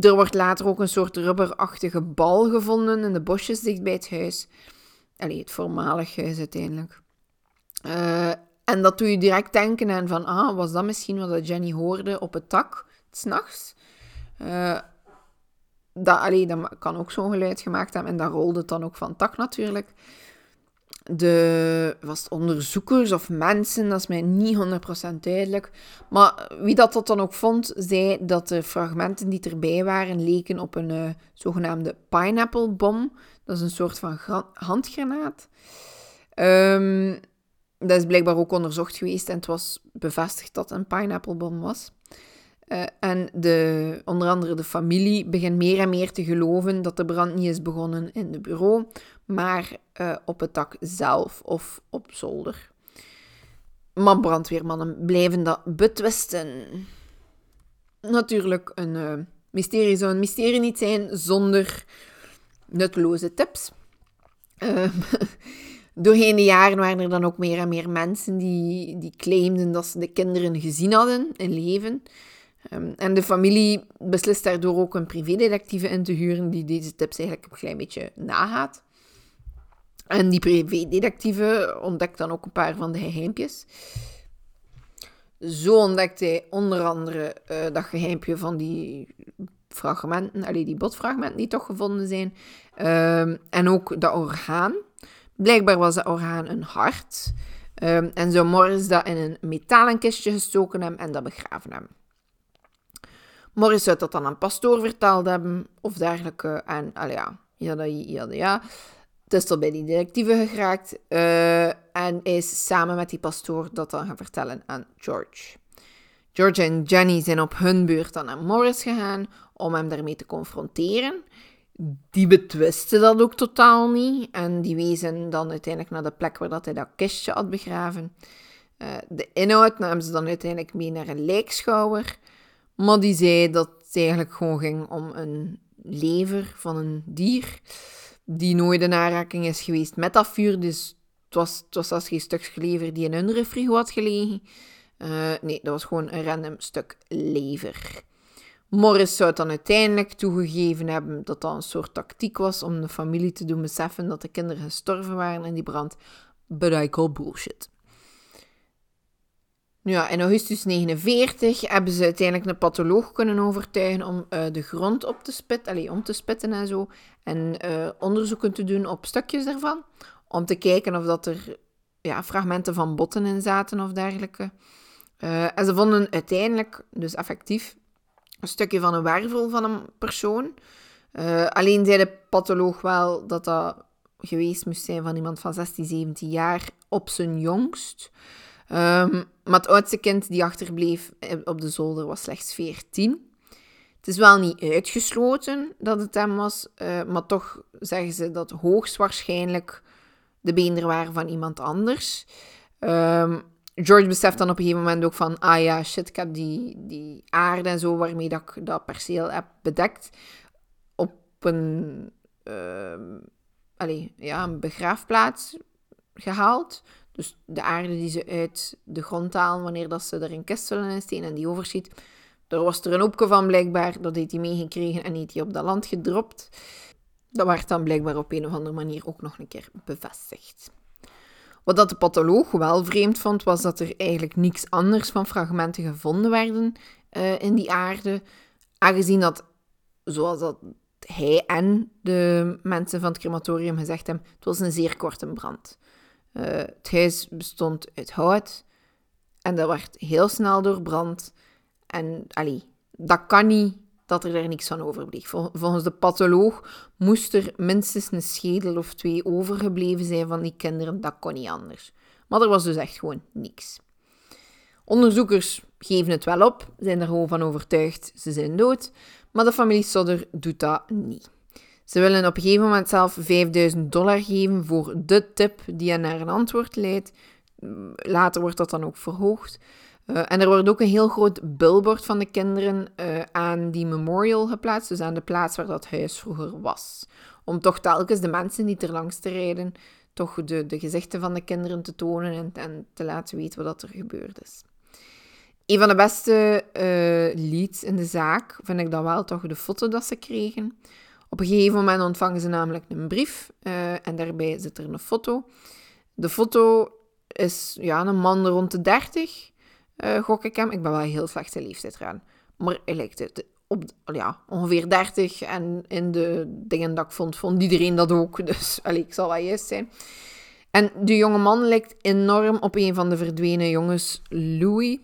er wordt later ook een soort rubberachtige bal gevonden in de bosjes dicht bij het huis. Allee, het voormalig huis uiteindelijk. Uh, en dat doe je direct denken aan van, ah, was dat misschien wat Jenny hoorde op het dak, s'nachts? Uh, dat, allee, dat kan ook zo'n geluid gemaakt hebben. En dat rolde het dan ook van het dak natuurlijk. De was onderzoekers of mensen, dat is mij niet 100% duidelijk. Maar wie dat, dat dan ook vond, zei dat de fragmenten die erbij waren leken op een uh, zogenaamde pineapple bom. Dat is een soort van handgranaat. Um, dat is blijkbaar ook onderzocht geweest en het was bevestigd dat een pineapplebom was. Uh, en de, onder andere de familie begint meer en meer te geloven dat de brand niet is begonnen in het bureau, maar uh, op het dak zelf of op zolder. Maar brandweermannen blijven dat betwisten. Natuurlijk, een uh, mysterie zou een mysterie niet zijn zonder nutteloze tips. doorheen de jaren waren er dan ook meer en meer mensen die, die claimden dat ze de kinderen gezien hadden in leven. Um, en de familie beslist daardoor ook een privédetectieve in te huren die deze tips eigenlijk een klein beetje nagaat. En die privédetectieve ontdekt dan ook een paar van de geheimpjes. Zo ontdekt hij onder andere uh, dat geheimpje van die fragmenten, allee, die botfragmenten die toch gevonden zijn. Um, en ook dat orgaan. Blijkbaar was dat orgaan een hart. Um, en zou Morris dat in een metalen kistje gestoken hebben en dat begraven hebben. Morris zou dat dan aan pastoor verteld hebben of dergelijke. En al ja, ja, ja, ja. Is tot bij die directieven geraakt. Uh, en is samen met die pastoor dat dan gaan vertellen aan George. George en Jenny zijn op hun beurt dan naar Morris gegaan om hem daarmee te confronteren die betwisten dat ook totaal niet. En die wezen dan uiteindelijk naar de plek waar dat hij dat kistje had begraven. Uh, de inhoud namen ze dan uiteindelijk mee naar een lijkschouwer. Maar die zei dat het eigenlijk gewoon ging om een lever van een dier. Die nooit in aanraking is geweest met dat vuur. Dus het was, het was als geen stuk lever die in hun refrigo had gelegen. Uh, nee, dat was gewoon een random stuk lever. Morris zou dan uiteindelijk toegegeven hebben dat dat een soort tactiek was om de familie te doen beseffen dat de kinderen gestorven waren in die brand. But I call bullshit. Ja, in augustus 1949 hebben ze uiteindelijk een patholoog kunnen overtuigen om uh, de grond op te spitten, allez, om te spitten en zo. En uh, onderzoeken te doen op stukjes ervan. Om te kijken of dat er ja, fragmenten van botten in zaten of dergelijke. Uh, en ze vonden uiteindelijk, dus effectief, een stukje van een wervel van een persoon. Alleen zei de patholoog wel dat dat geweest moest zijn van iemand van 16, 17 jaar op zijn jongst. Um, maar het oudste kind die achterbleef op de zolder was slechts 14. Het is wel niet uitgesloten dat het hem was, uh, maar toch zeggen ze dat hoogstwaarschijnlijk de beenderen waren van iemand anders. Um, George beseft dan op een gegeven moment ook van, ah ja, shit, ik heb die, die aarde en zo waarmee dat ik dat perceel heb bedekt op een, uh, allez, ja, een begraafplaats gehaald. Dus de aarde die ze uit de grond halen wanneer dat ze er een kist willen insteken en die overschiet. Er was er een hoopje van blijkbaar, dat heeft hij meegekregen en heeft hij op dat land gedropt. Dat werd dan blijkbaar op een of andere manier ook nog een keer bevestigd. Wat dat de patholoog wel vreemd vond, was dat er eigenlijk niks anders van fragmenten gevonden werden uh, in die aarde. Aangezien dat, zoals dat hij en de mensen van het crematorium gezegd hebben, het was een zeer korte brand. Uh, het huis bestond uit hout en dat werd heel snel doorbrand. En allee, dat kan niet dat er daar niks van overbleef. Volgens de patholoog moest er minstens een schedel of twee overgebleven zijn van die kinderen. Dat kon niet anders. Maar er was dus echt gewoon niks. Onderzoekers geven het wel op, zijn er gewoon van overtuigd, ze zijn dood. Maar de familie Sodder doet dat niet. Ze willen op een gegeven moment zelf 5000 dollar geven voor de tip die hen naar een antwoord leidt. later wordt dat dan ook verhoogd. Uh, en er wordt ook een heel groot billboard van de kinderen uh, aan die memorial geplaatst, dus aan de plaats waar dat huis vroeger was. Om toch telkens de mensen die er langs te rijden, toch de, de gezichten van de kinderen te tonen en, en te laten weten wat er gebeurd is. Een van de beste uh, leads in de zaak vind ik dan wel toch de foto dat ze kregen. Op een gegeven moment ontvangen ze namelijk een brief en daarbij zit er een foto. De foto is ja, een man rond de 30 uh, gok ik hem. Ik ben wel heel slechte leeftijd eraan. Maar hij lijkt het op ja, ongeveer 30. En in de dingen dat ik vond, vond iedereen dat ook. Dus ik zal wel juist zijn. En de jonge man lijkt enorm op een van de verdwenen jongens, Louis.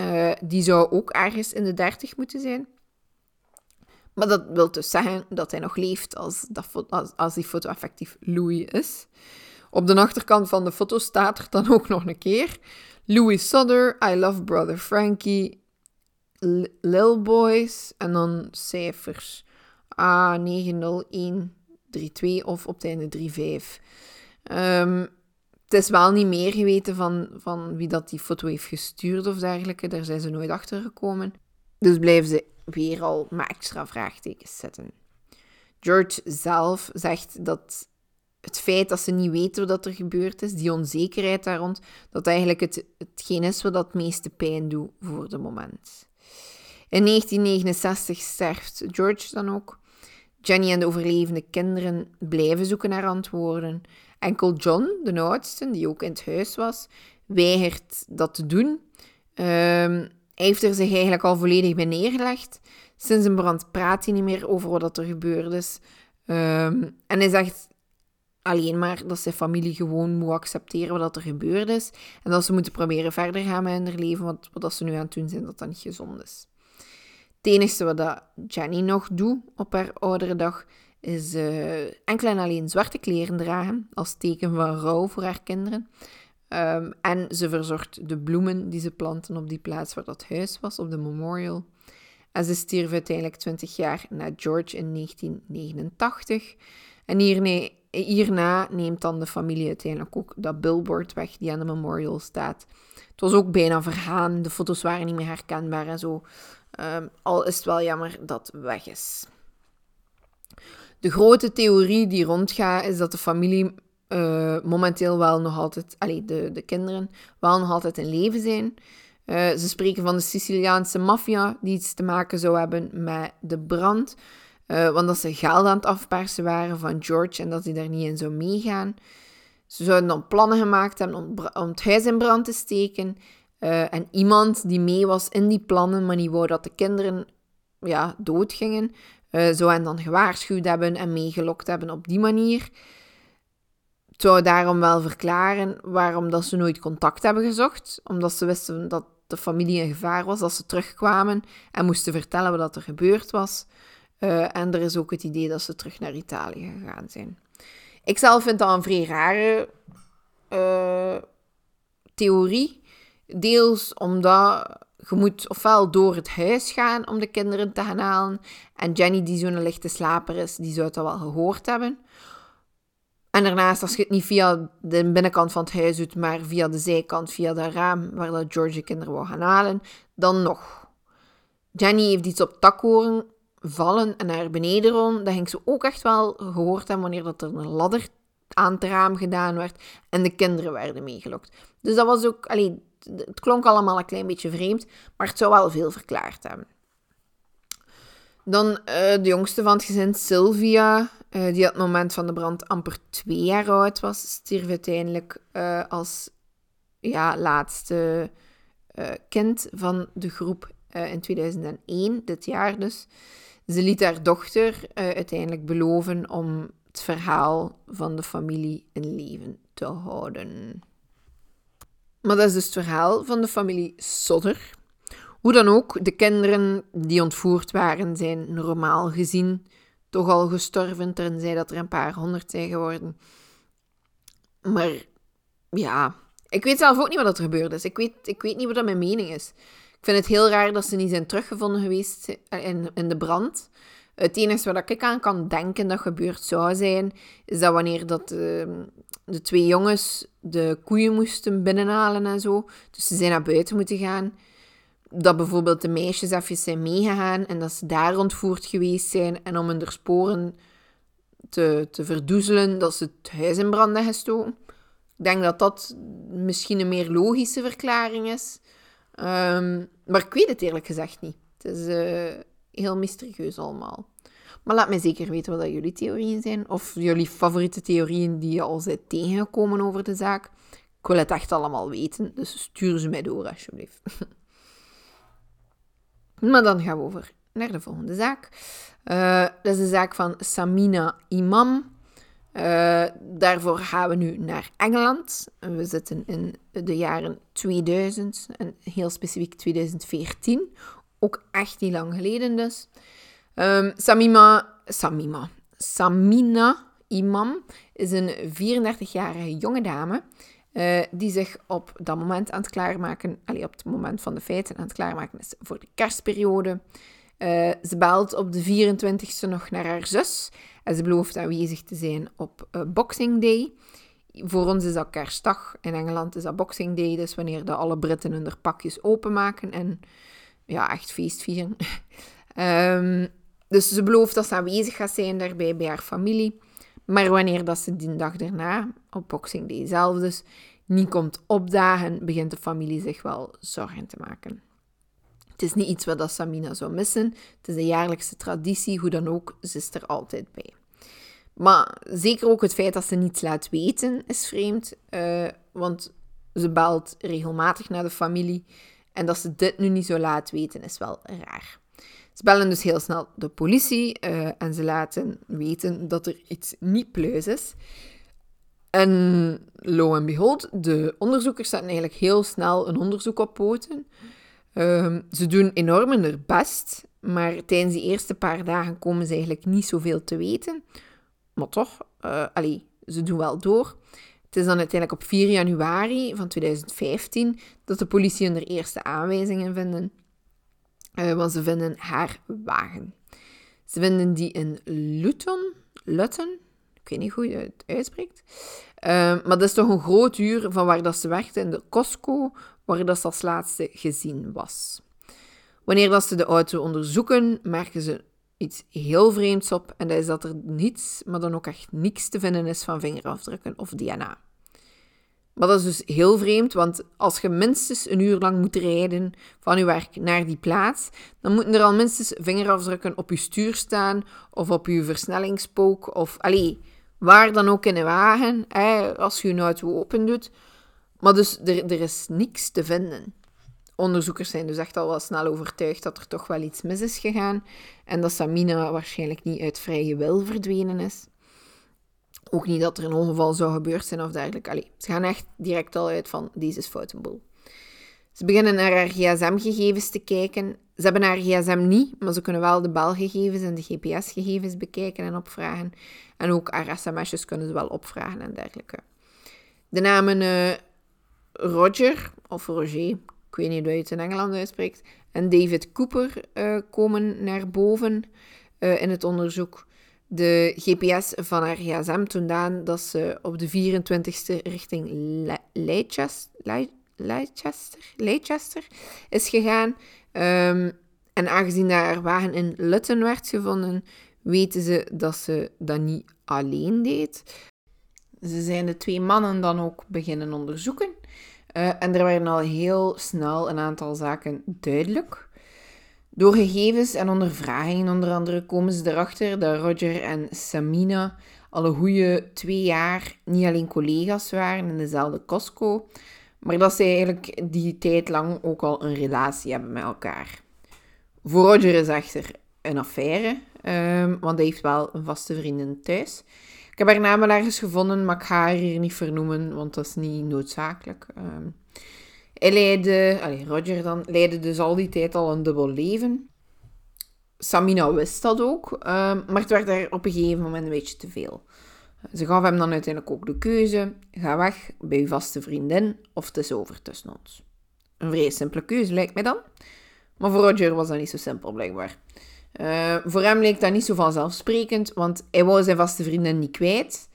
Uh, die zou ook ergens in de 30 moeten zijn. Maar dat wil dus zeggen dat hij nog leeft als, dat, als, als die foto effectief Louis is. Op de achterkant van de foto staat er dan ook nog een keer Louis Sutter, I Love Brother Frankie, Lil Boys en dan cijfers A90132 of op het einde 35. Um, het is wel niet meer geweten van, van wie dat die foto heeft gestuurd of dergelijke. Daar zijn ze nooit achter gekomen. Dus blijven ze weer al met extra vraagtekens zetten. George zelf zegt dat het feit dat ze niet weten wat er gebeurd is, die onzekerheid daar rond, dat eigenlijk het, hetgeen is wat het meeste pijn doet voor de moment. In 1969 sterft George dan ook. Jenny en de overlevende kinderen blijven zoeken naar antwoorden. Enkel John, de oudste, die ook in het huis was, weigert dat te doen. Hij heeft er zich eigenlijk al volledig bij neergelegd. Sinds een brand praat hij niet meer over wat er gebeurd is. Um, en hij zegt alleen maar dat zijn familie gewoon moet accepteren wat er gebeurd is. En dat ze moeten proberen verder gaan met hun leven, want wat ze nu aan het doen zijn, dat dat niet gezond is. Het enige wat Jenny nog doet op haar oudere dag, is uh, enkel en alleen zwarte kleren dragen, als teken van rouw voor haar kinderen. Um, en ze verzorgt de bloemen die ze planten op die plaats waar dat huis was, op de memorial. En ze stierf uiteindelijk 20 jaar na George in 1989. En hierna neemt dan de familie uiteindelijk ook dat billboard weg die aan de memorial staat. Het was ook bijna vergaan, de foto's waren niet meer herkenbaar en zo. Um, al is het wel jammer dat weg is. De grote theorie die rondgaat is dat de familie uh, momenteel wel nog altijd, allee, de, de kinderen, wel nog altijd in leven zijn. Uh, ze spreken van de Siciliaanse maffia die iets te maken zou hebben met de brand. Uh, want dat ze geld aan het afpersen waren van George en dat hij daar niet in zou meegaan. Ze zouden dan plannen gemaakt hebben om, om het huis in brand te steken. En iemand die mee was in die plannen, maar niet wou dat de kinderen ja, doodgingen, zou hen dan gewaarschuwd hebben en meegelokt hebben op die manier. Het zou daarom wel verklaren waarom dat ze nooit contact hebben gezocht. Omdat ze wisten dat de familie in gevaar was, dat ze terugkwamen en moesten vertellen wat er gebeurd was. Uh, en er is ook het idee dat ze terug naar Italië gegaan zijn. Ik zelf vind dat een vrij rare uh, theorie. Deels omdat je moet ofwel door het huis gaan om de kinderen te gaan halen. En Jenny, die zo'n lichte slaper is, die zou het al wel gehoord hebben. En daarnaast, als je het niet via de binnenkant van het huis doet, maar via de zijkant, via dat raam waar dat George de kinderen wil gaan halen, dan nog. Jenny heeft iets op tak horen vallen en naar beneden rollen, dat ging ze ook echt wel gehoord hebben wanneer dat er een ladder aan het raam gedaan werd en de kinderen werden meegelokt. Dus dat was ook, allee, het klonk allemaal een klein beetje vreemd, maar het zou wel veel verklaard hebben. Dan uh, de jongste van het gezin, Sylvia, uh, die op het moment van de brand amper twee jaar oud was, stierf uiteindelijk uh, als ja, laatste kind van de groep in 2001, dit jaar dus. Ze liet haar dochter uiteindelijk beloven om het verhaal van de familie in leven te houden. Maar dat is dus het verhaal van de familie Sodder. Hoe dan ook, de kinderen die ontvoerd waren, zijn normaal gezien toch al gestorven, tenzij dat er een paar honderd zijn geworden. Maar ja, ik weet zelf ook niet wat er gebeurd is. Ik weet, ik weet niet wat dat mijn mening is. Ik vind het heel raar dat ze niet zijn teruggevonden geweest in, in de brand. Het enige wat ik aan kan denken dat gebeurd zou zijn, is dat wanneer dat, ehm, de twee jongens de koeien moesten binnenhalen en zo, dus ze zijn naar buiten moeten gaan, dat bijvoorbeeld de meisjes even zijn meegegaan en dat ze daar ontvoerd geweest zijn en om hun sporen te, te verdoezelen, dat ze het huis in brand gestoken. Ik denk dat dat misschien een meer logische verklaring is. Ehm, maar ik weet het eerlijk gezegd niet. Het is uh, heel mysterieus allemaal. Maar laat mij zeker weten wat jullie theorieën zijn. Of jullie favoriete theorieën die je al zijn tegengekomen over de zaak. Ik wil het echt allemaal weten, dus stuur ze mij door alsjeblieft. maar dan gaan we over naar de volgende zaak. Uh, dat is de zaak van Samina Imam. Uh, daarvoor gaan we nu naar Engeland. We zitten in de jaren 2000 en heel specifiek 2014. Ook echt niet lang geleden dus. Um, Samima, Samima, Samina Imam is een 34-jarige jonge dame uh, die zich op dat moment aan het klaarmaken, allee, op het moment van de feiten aan het klaarmaken is voor de kerstperiode. Uh, ze belt op de 24e nog naar haar zus en ze belooft aanwezig te zijn op uh, Boxing Day. Voor ons is dat kerstdag, in Engeland is dat Boxing Day, dus wanneer de alle Britten hun pakjes openmaken en ja, echt feest vieren. um, dus ze belooft dat ze aanwezig gaat zijn daarbij bij haar familie. Maar wanneer dat ze die dag daarna, op Boxing Day zelf dus, niet komt opdagen, begint de familie zich wel zorgen te maken. Het is niet iets wat Samina zou missen. Het is een jaarlijkse traditie, hoe dan ook, ze is er altijd bij. Maar zeker ook het feit dat ze niets laat weten is vreemd, uh, want ze belt regelmatig naar de familie. En dat ze dit nu niet zo laat weten is wel raar. Ze bellen dus heel snel de politie uh, en ze laten weten dat er iets niet pluis is. En lo en behold, de onderzoekers zetten eigenlijk heel snel een onderzoek op poten. Um, ze doen enorm hun best, maar tijdens die eerste paar dagen komen ze eigenlijk niet zoveel te weten. Maar toch, uh, allee, ze doen wel door. Het is dan uiteindelijk op 4 januari van 2015 dat de politie hun eerste aanwijzingen vinden. Uh, want ze vinden haar wagen. Ze vinden die in Luton. Luton? Ik weet niet hoe je het uitspreekt. Uh, maar dat is toch een groot uur van waar dat ze werkte in de Costco, waar dat ze als laatste gezien was. Wanneer dat ze de auto onderzoeken, merken ze iets heel vreemds op. En dat is dat er niets, maar dan ook echt niks te vinden is van vingerafdrukken of DNA. Maar dat is dus heel vreemd, want als je minstens een uur lang moet rijden van je werk naar die plaats, dan moeten er al minstens vingerafdrukken op je stuur staan of op je versnellingspook of allee, waar dan ook in de wagen, hè, als je je auto open doet. Maar dus er, er is niks te vinden. Onderzoekers zijn dus echt al wel snel overtuigd dat er toch wel iets mis is gegaan en dat Samina waarschijnlijk niet uit vrije wil verdwenen is. Ook niet dat er een ongeval zou gebeurd zijn of dergelijke. Allee, ze gaan echt direct al uit van, deze is. Ze beginnen naar haar gsm-gegevens te kijken. Ze hebben haar gsm niet, maar ze kunnen wel de belgegevens en de gps-gegevens bekijken en opvragen. En ook haar sms'jes kunnen ze wel opvragen en dergelijke. De namen uh, Roger, of Roger, ik weet niet hoe je het in Engeland uitspreekt, en David Cooper uh, komen naar boven uh, in het onderzoek. De GPS van haar gsm toonde aan dat ze op de 24e richting Leicester, is gegaan. Um, en aangezien haar wagen in Luton werd gevonden, weten ze dat ze dat niet alleen deed. Ze zijn de twee mannen dan ook beginnen onderzoeken. Uh, en er waren al heel snel een aantal zaken duidelijk. Door gegevens en ondervragingen onder andere komen ze erachter dat Roger en Samina al een goede twee jaar niet alleen collega's waren in dezelfde Costco, maar dat ze eigenlijk die tijd lang ook al een relatie hebben met elkaar. Voor Roger is echter een affaire, um, want hij heeft wel een vaste vriendin thuis. Ik heb haar naam wel ergens gevonden, maar ik ga haar hier niet vernoemen, want dat is niet noodzakelijk. Um, hij leidde, Roger dan, leidde dus al die tijd al een dubbel leven. Samina wist dat ook, ehm, maar het werd er op een gegeven moment een beetje te veel. Ze gaf hem dan uiteindelijk ook de keuze: ga weg bij je vaste vriendin of het is over tussen ons. Een vrij simpele keuze lijkt mij dan. Maar voor Roger was dat niet zo simpel blijkbaar. Uh, voor hem leek dat niet zo vanzelfsprekend, want hij wou zijn vaste vriendin niet kwijt.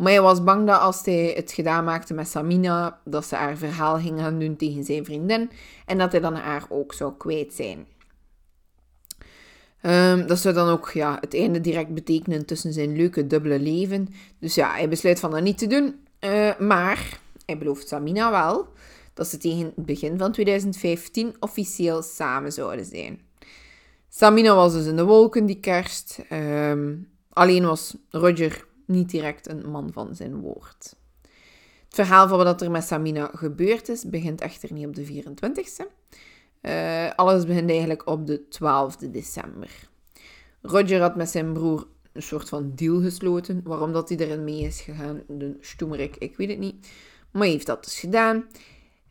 Maar hij was bang dat als hij het gedaan maakte met Samina, dat ze haar verhaal ging gaan doen tegen zijn vriendin en dat hij dan haar ook zou kwijt zijn. Um, dat zou dan ook ja, het einde direct betekenen tussen zijn leuke dubbele leven. Dus ja, hij besluit van dat niet te doen. Uh, maar hij belooft Samina wel dat ze tegen het begin van 2015 officieel samen zouden zijn. Samina was dus in de wolken die kerst. Um, alleen was Roger niet direct een man van zijn woord. Het verhaal van wat er met Samina gebeurd is, begint echter niet op de 24e. Uh, alles begint eigenlijk op de 12e december. Roger had met zijn broer een soort van deal gesloten. Waarom dat hij erin mee is gegaan, de stoemerik, ik weet het niet. Maar hij heeft dat dus gedaan.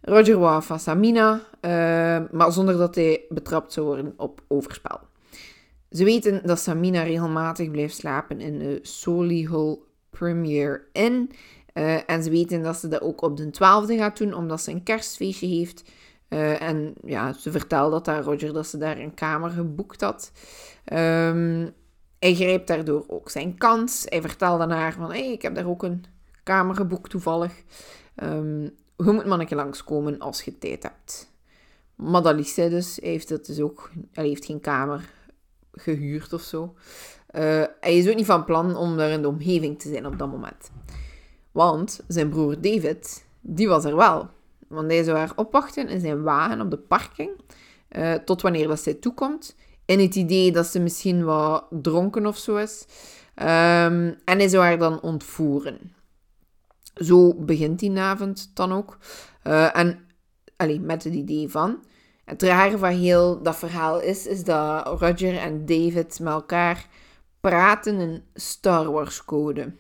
Roger wou van Samina, uh, maar zonder dat hij betrapt zou worden op overspel. Ze weten dat Samina regelmatig blijft slapen in de Solihull Premier Inn. Uh, en ze weten dat ze dat ook op de 12e gaat doen, omdat ze een kerstfeestje heeft. Uh, en ja, ze vertelt dat aan Roger dat ze daar een kamer geboekt had. Um, hij grijpt daardoor ook zijn kans. Hij vertelt aan haar van, hey, ik heb daar ook een kamer geboekt toevallig. Um, je moet manneke langskomen als je tijd hebt. Maar dat dus. Hij heeft, het dus ook, hij heeft geen kamer gehuurd of zo. Hij is ook niet van plan om daar in de omgeving te zijn op dat moment. Want zijn broer David, die was er wel. Want hij zou haar opwachten in zijn wagen op de parking. Uh, tot wanneer dat zij toekomt. In het idee dat ze misschien wat dronken of zo is. Um, en hij zou haar dan ontvoeren. Zo begint die avond dan ook. Uh, en alleen met het idee van. Het rare van heel dat verhaal is, is dat Roger en David met elkaar praten in Star Wars code.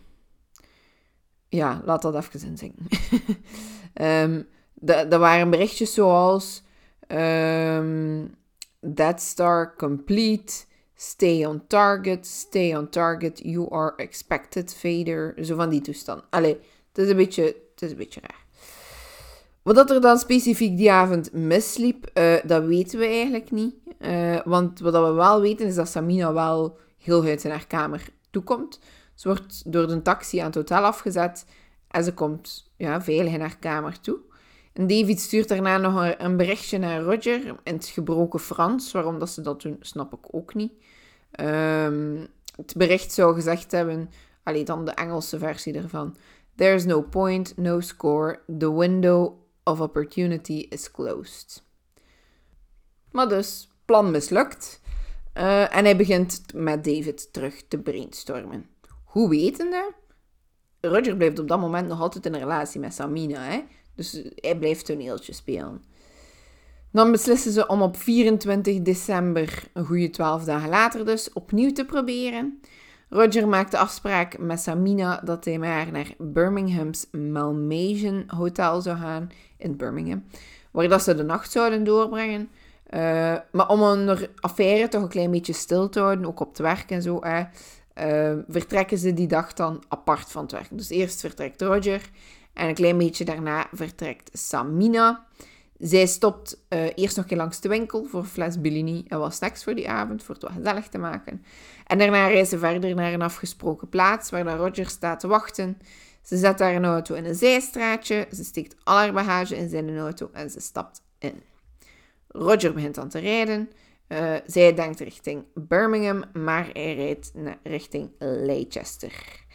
Ja, laat dat even inzinken. um, dat, dat waren berichtjes zoals... Um, That star complete. Stay on target. Stay on target. You are expected, Vader. Zo van die toestand. Allee, het is een beetje, het is een beetje raar. Wat er dan specifiek die avond misliep, uh, dat weten we eigenlijk niet. Uh, want wat we wel weten is dat Samina wel heel uit in haar kamer toekomt. Ze wordt door de taxi aan het hotel afgezet en ze komt ja, veilig in haar kamer toe. En David stuurt daarna nog een berichtje naar Roger in het gebroken Frans. Waarom dat ze dat doen, snap ik ook niet. Um, het bericht zou gezegd hebben, alleen dan de Engelse versie ervan. There's no point, no score. The window of opportunity is closed. Maar dus, plan mislukt. Uh, en hij begint met David terug te brainstormen. Hoe wetende? Roger blijft op dat moment nog altijd in een relatie met Samina. Hè? Dus hij blijft toneeltje spelen. Dan beslissen ze om op 24 december, een goede 12 dagen later dus, opnieuw te proberen. Roger maakt de afspraak met Samina dat hij met haar naar Birmingham's Malmaison Hotel zou gaan in Birmingham, waar dat ze de nacht zouden doorbrengen. Uh, maar om een affaire toch een klein beetje stil te houden, ook op het werk en zo, uh, vertrekken ze die dag dan apart van het werk. Dus eerst vertrekt Roger en een klein beetje daarna vertrekt Samina. Zij stopt uh, eerst nog een langs de winkel voor fles Bellini en wat snacks voor die avond, voor het wat gezellig te maken. En daarna reizen ze verder naar een afgesproken plaats waar Roger staat te wachten. Ze zet haar auto in een zijstraatje, ze steekt al haar bagage in zijn auto en ze stapt in. Roger begint dan te rijden. Uh, zij denkt richting Birmingham, maar hij rijdt richting Leicester.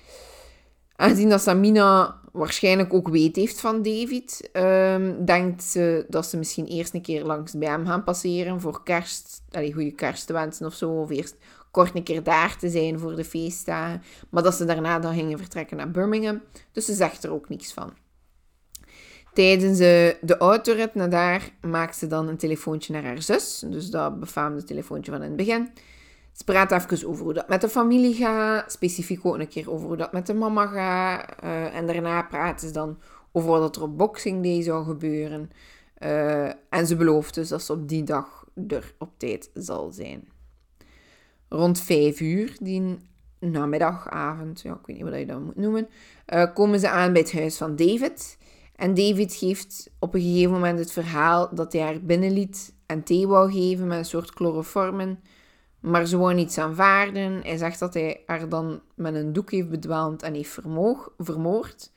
Aangezien dat Samina waarschijnlijk ook weet heeft van David, um, denkt ze dat ze misschien eerst een keer langs bij hem gaan passeren voor kerst, allee, goede kerst te wensen of zo, of eerst kort een keer daar te zijn voor de feestdagen, maar dat ze daarna dan gingen vertrekken naar Birmingham. Dus ze zegt er ook niets van. Tijdens de autorit naar daar maakt ze dan een telefoontje naar haar zus, dus dat befaamde telefoontje van in het begin. Ze praat even over hoe dat met de familie gaat. Specifiek ook een keer over hoe dat met de mama gaat. Uh, en daarna praten ze dan over wat er op Boxing Day zou gebeuren. Uh, en ze belooft dus dat ze op die dag er op tijd zal zijn. Rond vijf uur, die namiddag, avond, ja, ik weet niet wat je dat moet noemen, uh, komen ze aan bij het huis van David. En David geeft op een gegeven moment het verhaal dat hij haar binnenliet en thee wou geven met een soort chloroformen Maar ze wou niets aanvaarden. Hij zegt dat hij haar dan met een doek heeft bedwelmd en heeft vermoord.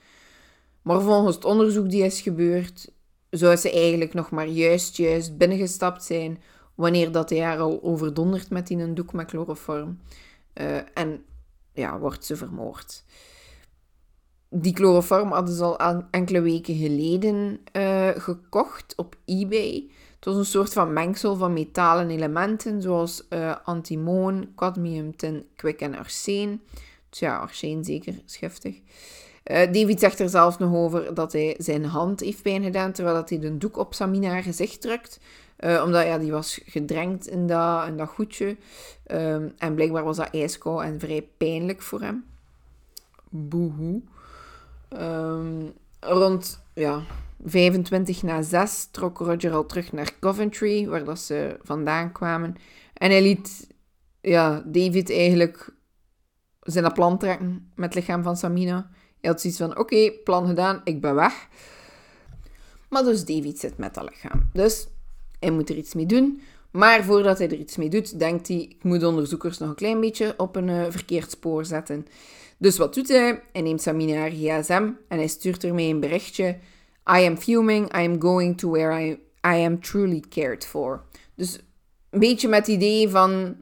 Maar volgens het onderzoek die is gebeurd, zou ze eigenlijk nog maar juist, juist binnengestapt zijn wanneer dat hij haar al overdondert met die een doek met chloroform. Uh, en ja, wordt ze vermoord. Die chloroform hadden ze al enkele weken geleden uh, gekocht op eBay. Het was een soort van mengsel van metalen elementen, zoals uh, antimoon, cadmium, tin, kwik en arsen. Dus ja, arsen zeker, schiftig. David zegt er zelfs nog over dat hij zijn hand heeft pijn gedaan, terwijl dat hij de doek op Samina haar gezicht drukt. Uh, omdat ja, die was gedrenkt in dat, in dat goedje. Um, en blijkbaar was dat ijskoud en vrij pijnlijk voor hem. Boehoe. Um, rond ja, 25 na 6 trok Roger al terug naar Coventry, waar dat ze vandaan kwamen. En hij liet ja, David eigenlijk zijn plan trekken met het lichaam van Samina. Hij had zoiets van, oké, plan gedaan, ik ben weg. Maar dus David zit met dat lichaam. Dus hij moet er iets mee doen. Maar voordat hij er iets mee doet, denkt hij, ik moet de onderzoekers nog een klein beetje op een uh, verkeerd spoor zetten. Dus wat doet hij? Hij neemt Samina haar gsm en hij stuurt ermee een berichtje. I am fuming, I am going to where I, I am truly cared for. Dus een beetje met het idee van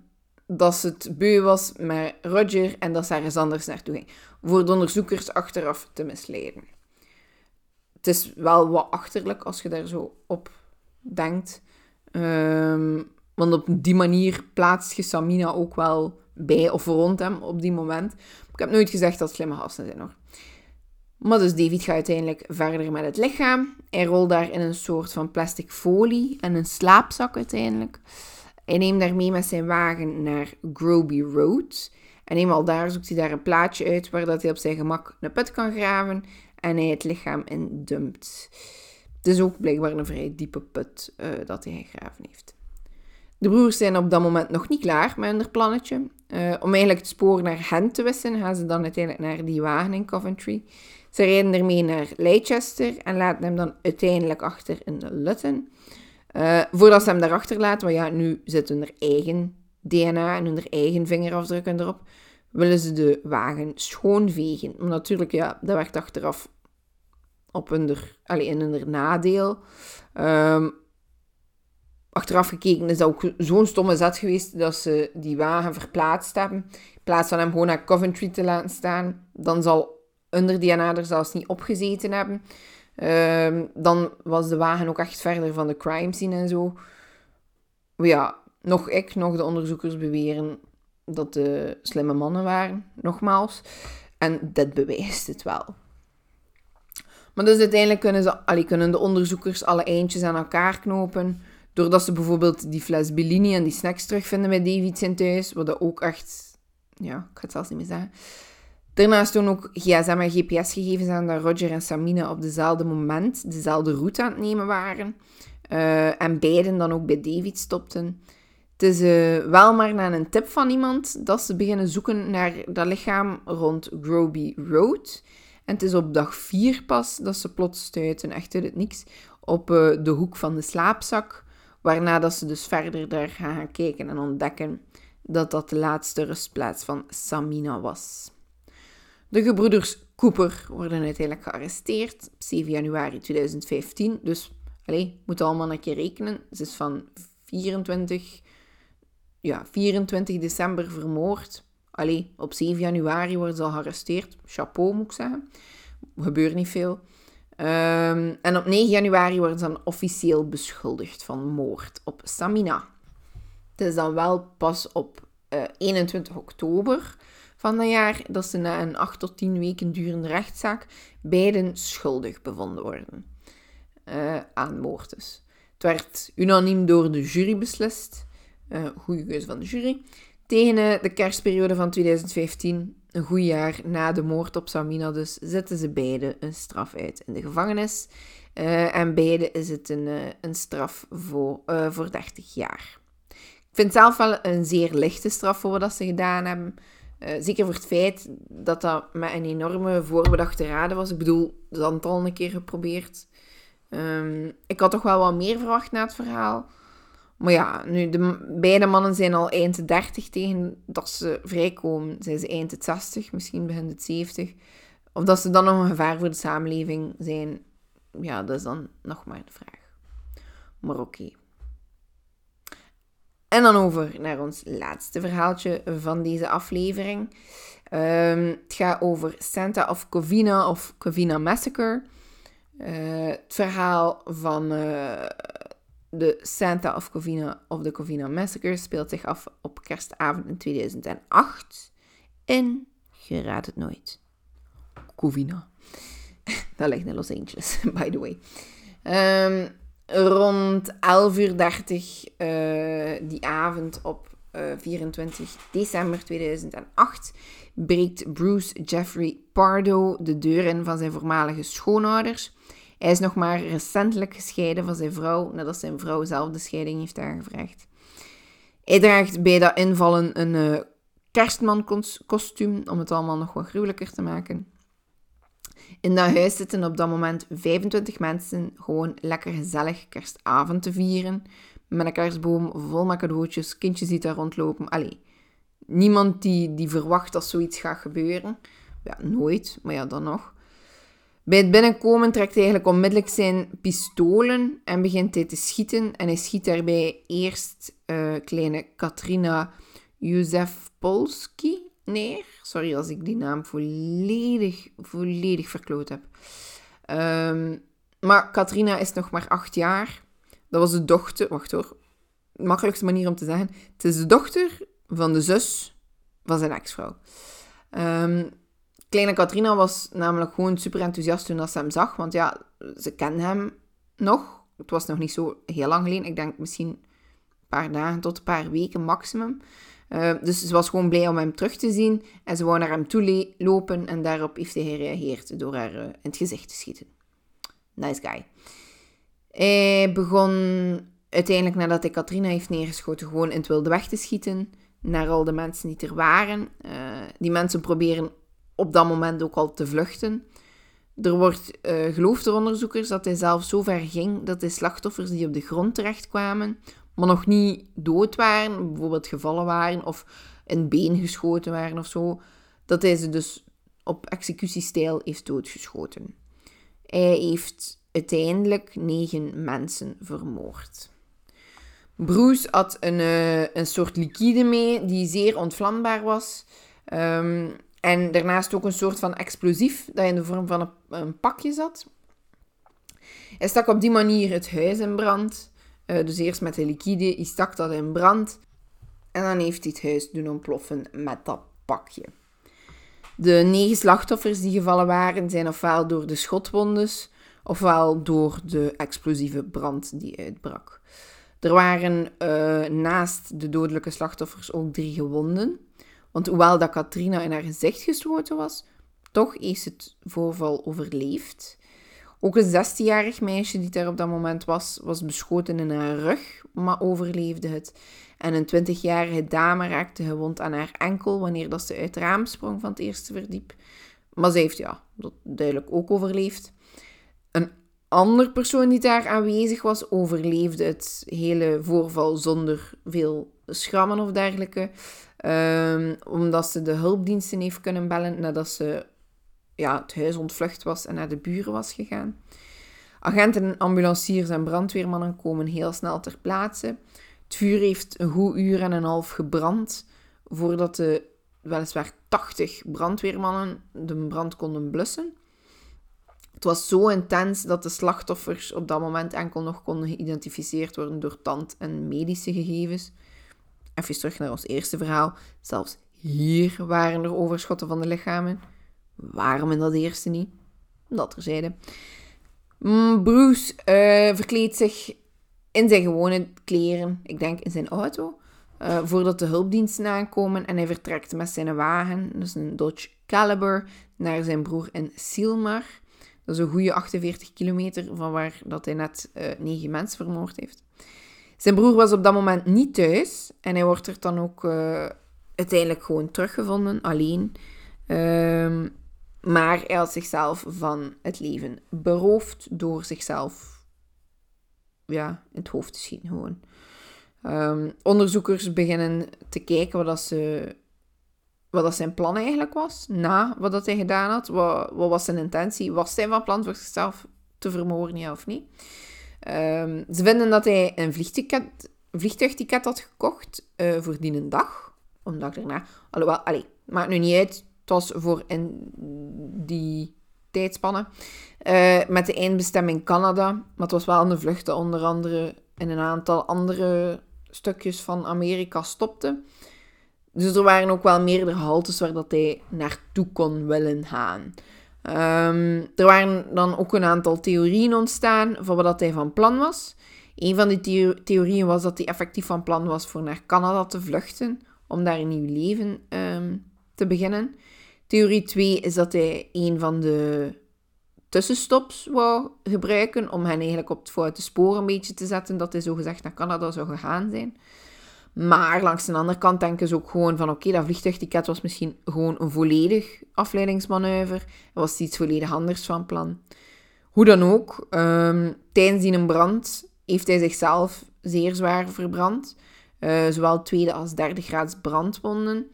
dat het beu was met Roger en dat ze ergens anders naartoe ging. Voor de onderzoekers achteraf te misleiden. Het is wel wat achterlijk als je daar zo op denkt. Um, want op die manier plaatst je Samina ook wel bij of rond hem op die moment. Ik heb nooit gezegd dat het slimme gasten zijn hoor. Maar dus David gaat uiteindelijk verder met het lichaam. Hij rolt daar in een soort van plastic folie en een slaapzak uiteindelijk. Hij neemt daarmee met zijn wagen naar Groby Road. En eenmaal daar zoekt hij daar een plaatje uit waar dat hij op zijn gemak een put kan graven en hij het lichaam in dumpt. Het is ook blijkbaar een vrij diepe put uh, dat hij gegraven heeft. De broers zijn op dat moment nog niet klaar met hun plannetje. Uh, om eigenlijk het spoor naar hen te wissen, gaan ze dan uiteindelijk naar die wagen in Coventry. Ze rijden ermee naar Leicester en laten hem dan uiteindelijk achter in Luton. Uh, voordat ze hem daarachter laten, want ja, nu zit hun eigen DNA en hun eigen vingerafdrukken erop, willen ze de wagen schoonvegen. Maar natuurlijk, ja, dat werd achteraf op hun, allee, in hun nadeel. Um, achteraf gekeken is dat ook zo'n stomme zet geweest dat ze die wagen verplaatst hebben. In plaats van hem gewoon naar Coventry te laten staan, dan zal onder DNA er zelfs niet opgezeten hebben. Um, dan was de wagen ook echt verder van de crime scene en zo. Ja, nog ik, nog de onderzoekers beweren dat de slimme mannen waren, nogmaals. En dit bewijst het wel. Maar dus uiteindelijk kunnen, ze, allee, kunnen de onderzoekers alle eindjes aan elkaar knopen. Doordat ze bijvoorbeeld die fles Bellini en die snacks terugvinden bij David zijn thuis. Wat ook echt... Ja, ik ga het zelfs niet meer zeggen. Daarnaast doen ook gsm en gps-gegevens aan dat Roger en Samina op dezelfde moment dezelfde route aan het nemen waren. Uh, en beiden dan ook bij David stopten. Het is uh, wel maar na een tip van iemand dat ze beginnen zoeken naar dat lichaam rond Groby Road. En het is op dag 4 pas dat ze plots stuiten, echt uit het niks, op uh, de hoek van de slaapzak. Waarna dat ze dus verder daar gaan kijken en ontdekken dat dat de laatste rustplaats van Samina was. De gebroeders Cooper worden uiteindelijk gearresteerd op 7 januari 2015. Dus, allez, moet allemaal een keer rekenen. Ze is van 24, ja, 24 december vermoord. Allee, op 7 januari worden ze al gearresteerd. Chapeau, moet ik zeggen. Gebeurt niet veel. Um, en op 9 januari worden ze dan officieel beschuldigd van moord op Samina. Het is dan wel pas op uh, eh, 21 oktober van dat jaar dat ze na een 8 tot 10 weken durende rechtszaak beiden schuldig bevonden worden. Uh, aan moord dus. Het werd unaniem door de jury beslist. Uh, goede keuze van de jury. Tegen de kerstperiode van 2015 een goed jaar na de moord op Samina dus, zetten ze beide een straf uit in de gevangenis. Uh, en beide is het een, uh, een straf voor, uh, voor 30 jaar. Ik vind zelf wel een zeer lichte straf voor wat ze gedaan hebben. zeker voor het feit dat dat met een enorme voorbedachte raden was. Ik bedoel, dat het al een keer geprobeerd. Um, ik had toch wel wat meer verwacht na het verhaal. Maar ja, nu, de, beide mannen zijn al eind de 30 tegen dat ze vrijkomen. Zijn ze eind de 60, misschien begin de 70. Of dat ze dan nog een gevaar voor de samenleving zijn, ja, dat is dan nog maar de vraag. Maar oké. En dan over naar ons laatste verhaaltje van deze aflevering. Ehm, het gaat over Santa of Covina of Covina Massacre. Uh, het verhaal van uh, de Santa of Covina of de Covina Massacre speelt zich af op kerstavond in 2008 in, je raadt het nooit, Covina. Dat ligt in Los Angeles, by the way. Um, rond 11.30 uur uh, die avond op uh, eh, 24 december 2008 breekt Bruce Jeffrey Pardo de deur in van zijn voormalige schoonouders. Hij is nog maar recentelijk gescheiden van zijn vrouw, nadat zijn vrouw zelf de scheiding heeft aangevraagd. Hij draagt bij dat invallen een uh, kerstmankostuum om het allemaal nog wat gruwelijker te maken. In dat huis zitten op dat moment 25 mensen gewoon lekker gezellig kerstavond te vieren. Met een kerstboom vol met cadeautjes, kindjes die daar rondlopen. Allee, niemand die, die verwacht dat zoiets gaat gebeuren. Ja, nooit, maar ja, dan nog. Bij het binnenkomen trekt hij eigenlijk onmiddellijk zijn pistolen en begint hij te schieten. En hij schiet daarbij eerst uh, kleine Katrina Polski neer. Sorry als ik die naam volledig, volledig verkloot heb. Um, maar Katrina is nog maar acht jaar. Dat was de dochter... Wacht hoor. De makkelijkste manier om te zeggen. Het is de dochter van de zus van zijn ex-vrouw. Um, kleine Katrina was namelijk gewoon super enthousiast toen ze hem zag. Want ja, ze kende hem nog. Het was nog niet zo heel lang geleden. Ik denk misschien een paar dagen tot een paar weken maximum. Uh, dus ze was gewoon blij om hem terug te zien. En ze wou naar hem toe lopen. En daarop heeft hij gereageerd door haar uh, in het gezicht te schieten. Nice guy. Hij begon uiteindelijk nadat hij Katrina heeft neergeschoten gewoon in het wilde weg te schieten. Naar al de mensen die er waren. Uh, die mensen proberen op dat moment ook al te vluchten. Er wordt uh, geloofd door onderzoekers dat hij zelf zo ver ging dat de slachtoffers die op de grond terechtkwamen, maar nog niet dood waren, bijvoorbeeld gevallen waren of een been geschoten waren of zo, dat hij ze dus op executiestijl heeft doodgeschoten. Hij heeft uiteindelijk negen mensen vermoord. Bruce had een, uh, een soort liquide mee die zeer ontvlambaar was. Um, en daarnaast ook een soort van explosief dat in de vorm van een, pakje zat. Hij stak op die manier het huis in brand. Uh, dus eerst met de liquide, hij stak dat in brand. En dan heeft hij het huis doen ontploffen met dat pakje. De negen slachtoffers die gevallen waren, zijn ofwel door de schotwondes, ofwel door de explosieve brand die uitbrak. Er waren uh, naast de dodelijke slachtoffers ook drie gewonden. Want hoewel dat Katrina in haar gezicht geschoten was, toch heeft het voorval overleefd. Ook een 16-jarig meisje die daar op dat moment was, was beschoten in haar rug, maar overleefde het. En een 20-jarige dame raakte gewond aan haar enkel wanneer dat ze uit het raam sprong van het eerste verdiep. Maar ze heeft ja, dat duidelijk ook overleefd. Een andere persoon die daar aanwezig was, overleefde het hele voorval zonder veel schrammen of dergelijke. Um, omdat ze de hulpdiensten heeft kunnen bellen nadat ze ja, het huis ontvlucht was en naar de buren was gegaan. Agenten, ambulanciers en brandweermannen komen heel snel ter plaatse. Het vuur heeft een goed uur en een half gebrand voordat de weliswaar 80 brandweermannen de brand konden blussen. Het was zo intens dat de slachtoffers op dat moment enkel nog konden geïdentificeerd worden door tand- en medische gegevens. Even terug naar ons eerste verhaal. Zelfs hier waren er overschotten van de lichamen. Waarom in dat eerste niet? Dat terzijde. Mm, Bruce uh, verkleedt zich in zijn gewone kleren, ik denk in zijn auto, uh, voordat de hulpdiensten aankomen en hij vertrekt met zijn wagen, dus een Dodge Caliber, naar zijn broer in Silmar. Dat is een goede 48 kilometer van waar dat hij net uh, negen mensen vermoord heeft. Zijn broer was op dat moment niet thuis en hij wordt er dan ook uh, uiteindelijk gewoon teruggevonden, alleen. Um, maar hij had zichzelf van het leven beroofd door zichzelf ja, in het hoofd te schieten gewoon. Ehm, onderzoekers beginnen te kijken wat, dat ze, wat dat zijn plan eigenlijk was. Na wat dat hij gedaan had. Wat, wat was zijn intentie? Was hij van plan voor zichzelf te vermoorden, of niet? Ehm, ze vinden dat hij een vliegticket, vliegtuigticket had gekocht uh, voor die een dag. Een dag daarna. Alhoewel, allee, maakt nu niet uit. Het was voor in die tijdspanne. Uh, met de eindbestemming Canada. Maar het was wel een vluchten onder andere in een aantal andere stukjes van Amerika stopte. Dus er waren ook wel meerdere haltes waar dat hij naartoe kon willen gaan. Um, er waren dan ook een aantal theorieën ontstaan van wat hij van plan was. Een van die theorieën was dat hij effectief van plan was voor naar Canada te vluchten, om daar een nieuw leven um, te beginnen. Theorie 2 is dat hij een van de tussenstops wou gebruiken om hen eigenlijk op het foute spoor een beetje te zetten dat hij zogezegd naar Canada zou gegaan zijn. Maar langs de andere kant denken ze ook gewoon van oké, dat vliegtuigticket was misschien gewoon een volledig afleidingsmanoeuvre. Er was iets volledig anders van plan. Hoe dan ook, um, tijdens die brand heeft hij zichzelf zeer zwaar verbrand. Uh, zowel tweede als derde graads brandwonden.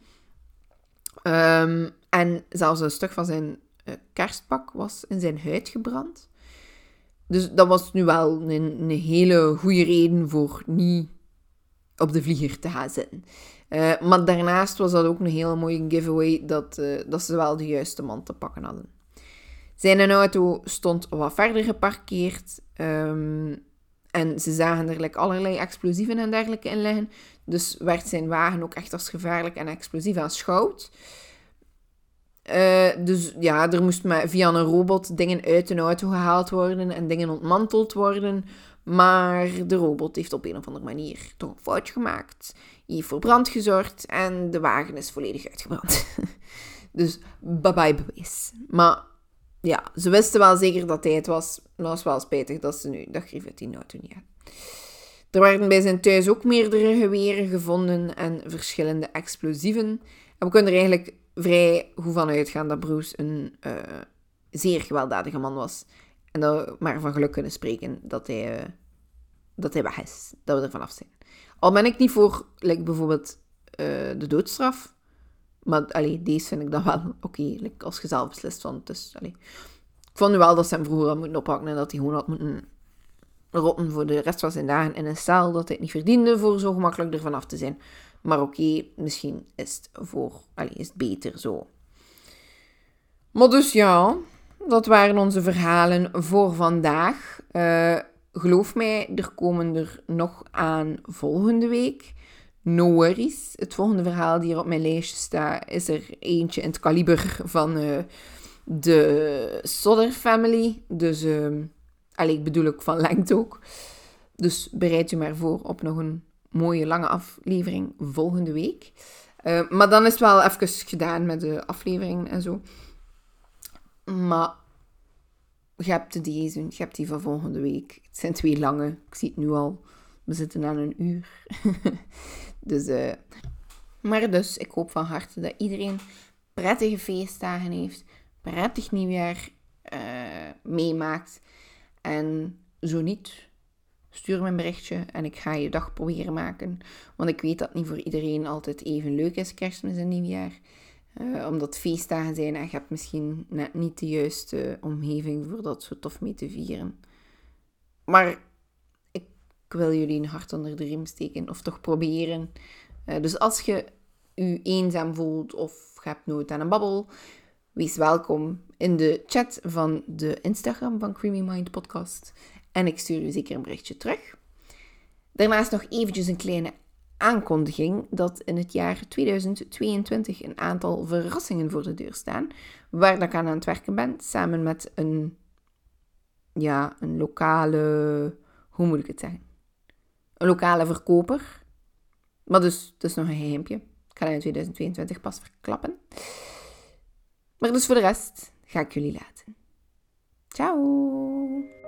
Um, en zelfs een stuk van zijn uh, kerstpak was in zijn huid gebrand. Dus dat was nu wel een hele goede reden voor niet op de vlieger te gaan zitten. Uh, maar daarnaast was dat ook een hele mooie giveaway dat, uh, dat ze wel de juiste man te pakken hadden. Zijn auto stond wat verder geparkeerd. Um, en ze zagen er allerlei explosieven en dergelijke in liggen. Dus werd zijn wagen ook echt als gevaarlijk en explosief aanschouwd. Uh, dus ja, er moest via een robot dingen uit de auto gehaald worden en dingen ontmanteld worden. Maar de robot heeft op een of andere manier toch een fout gemaakt. Heeft voor brand gezorgd en de wagen is volledig uitgebrand. dus bye bye bewijs. Maar ja, ze wisten wel zeker dat hij het was. Maar het was wel spijtig dat ze nu dat Griffith die auto niet had. Er werden bij zijn thuis ook meerdere geweren gevonden en verschillende explosieven. En we kunnen er eigenlijk vrij goed van uitgaan dat Bruce een uh, zeer gewelddadige man was. En we maar van geluk kunnen spreken dat hij, uh, dat hij weg is. Dat we er vanaf zijn. Al ben ik niet voor like, bijvoorbeeld uh, de doodstraf. Maar allee, deze vind ik dan wel oké. Okay, als je zelf beslist van. Dus, allee. Ik vond wel dat ze hem vroeger had moeten oppakken. En dat hij gewoon had moeten rotten voor de rest van zijn dagen in een cel. Dat hij het niet verdiende voor zo gemakkelijk ervan af te zijn. Maar oké, misschien is het, voor, allee, is het beter zo. Maar dus ja, dat waren onze verhalen voor vandaag. Uh, geloof mij, er komen er nog aan volgende week. No worries. Het volgende verhaal die hier op mijn lijstje staat, is er eentje in het kaliber van uh, de Sodder Family. Dus, uh, allee, ik bedoel ook van lengte ook. Dus bereid u maar voor op nog een mooie lange aflevering volgende week. Uh, maar dan is het wel even gedaan met de aflevering en zo. Maar je hebt deze, je hebt die van volgende week. Het zijn twee lange. Ik zie het nu al. We zitten aan een uur. dus, uh, maar dus, ik hoop van harte dat iedereen prettige feestdagen heeft. Prettig nieuwjaar uh, meemaakt. En zo niet, stuur me een berichtje en ik ga je dag proberen maken. Want ik weet dat niet voor iedereen altijd even leuk is, kerstmis en nieuwjaar. Uh, omdat feestdagen zijn en je hebt misschien net niet de juiste omgeving voor dat zo tof mee te vieren. Maar ik wil jullie een hart onder de riem steken of toch proberen. Uh, dus als je je eenzaam voelt of je hebt nood aan een babbel, wees welkom in de chat van de Instagram van Creamy Mind Podcast. En ik stuur u zeker een berichtje terug. Daarnaast nog eventjes een kleine aankondiging dat in het jaar 2022 een aantal verrassingen voor de deur staan, waar ik aan aan het werken ben, samen met een, ja, een lokale, hoe moet ik het zeggen? Een lokale verkoper. Maar dus, het is nog een geheimpje. Ik ga dat in 2022 pas verklappen. Maar dus voor de rest ga ik jullie laten. Ciao!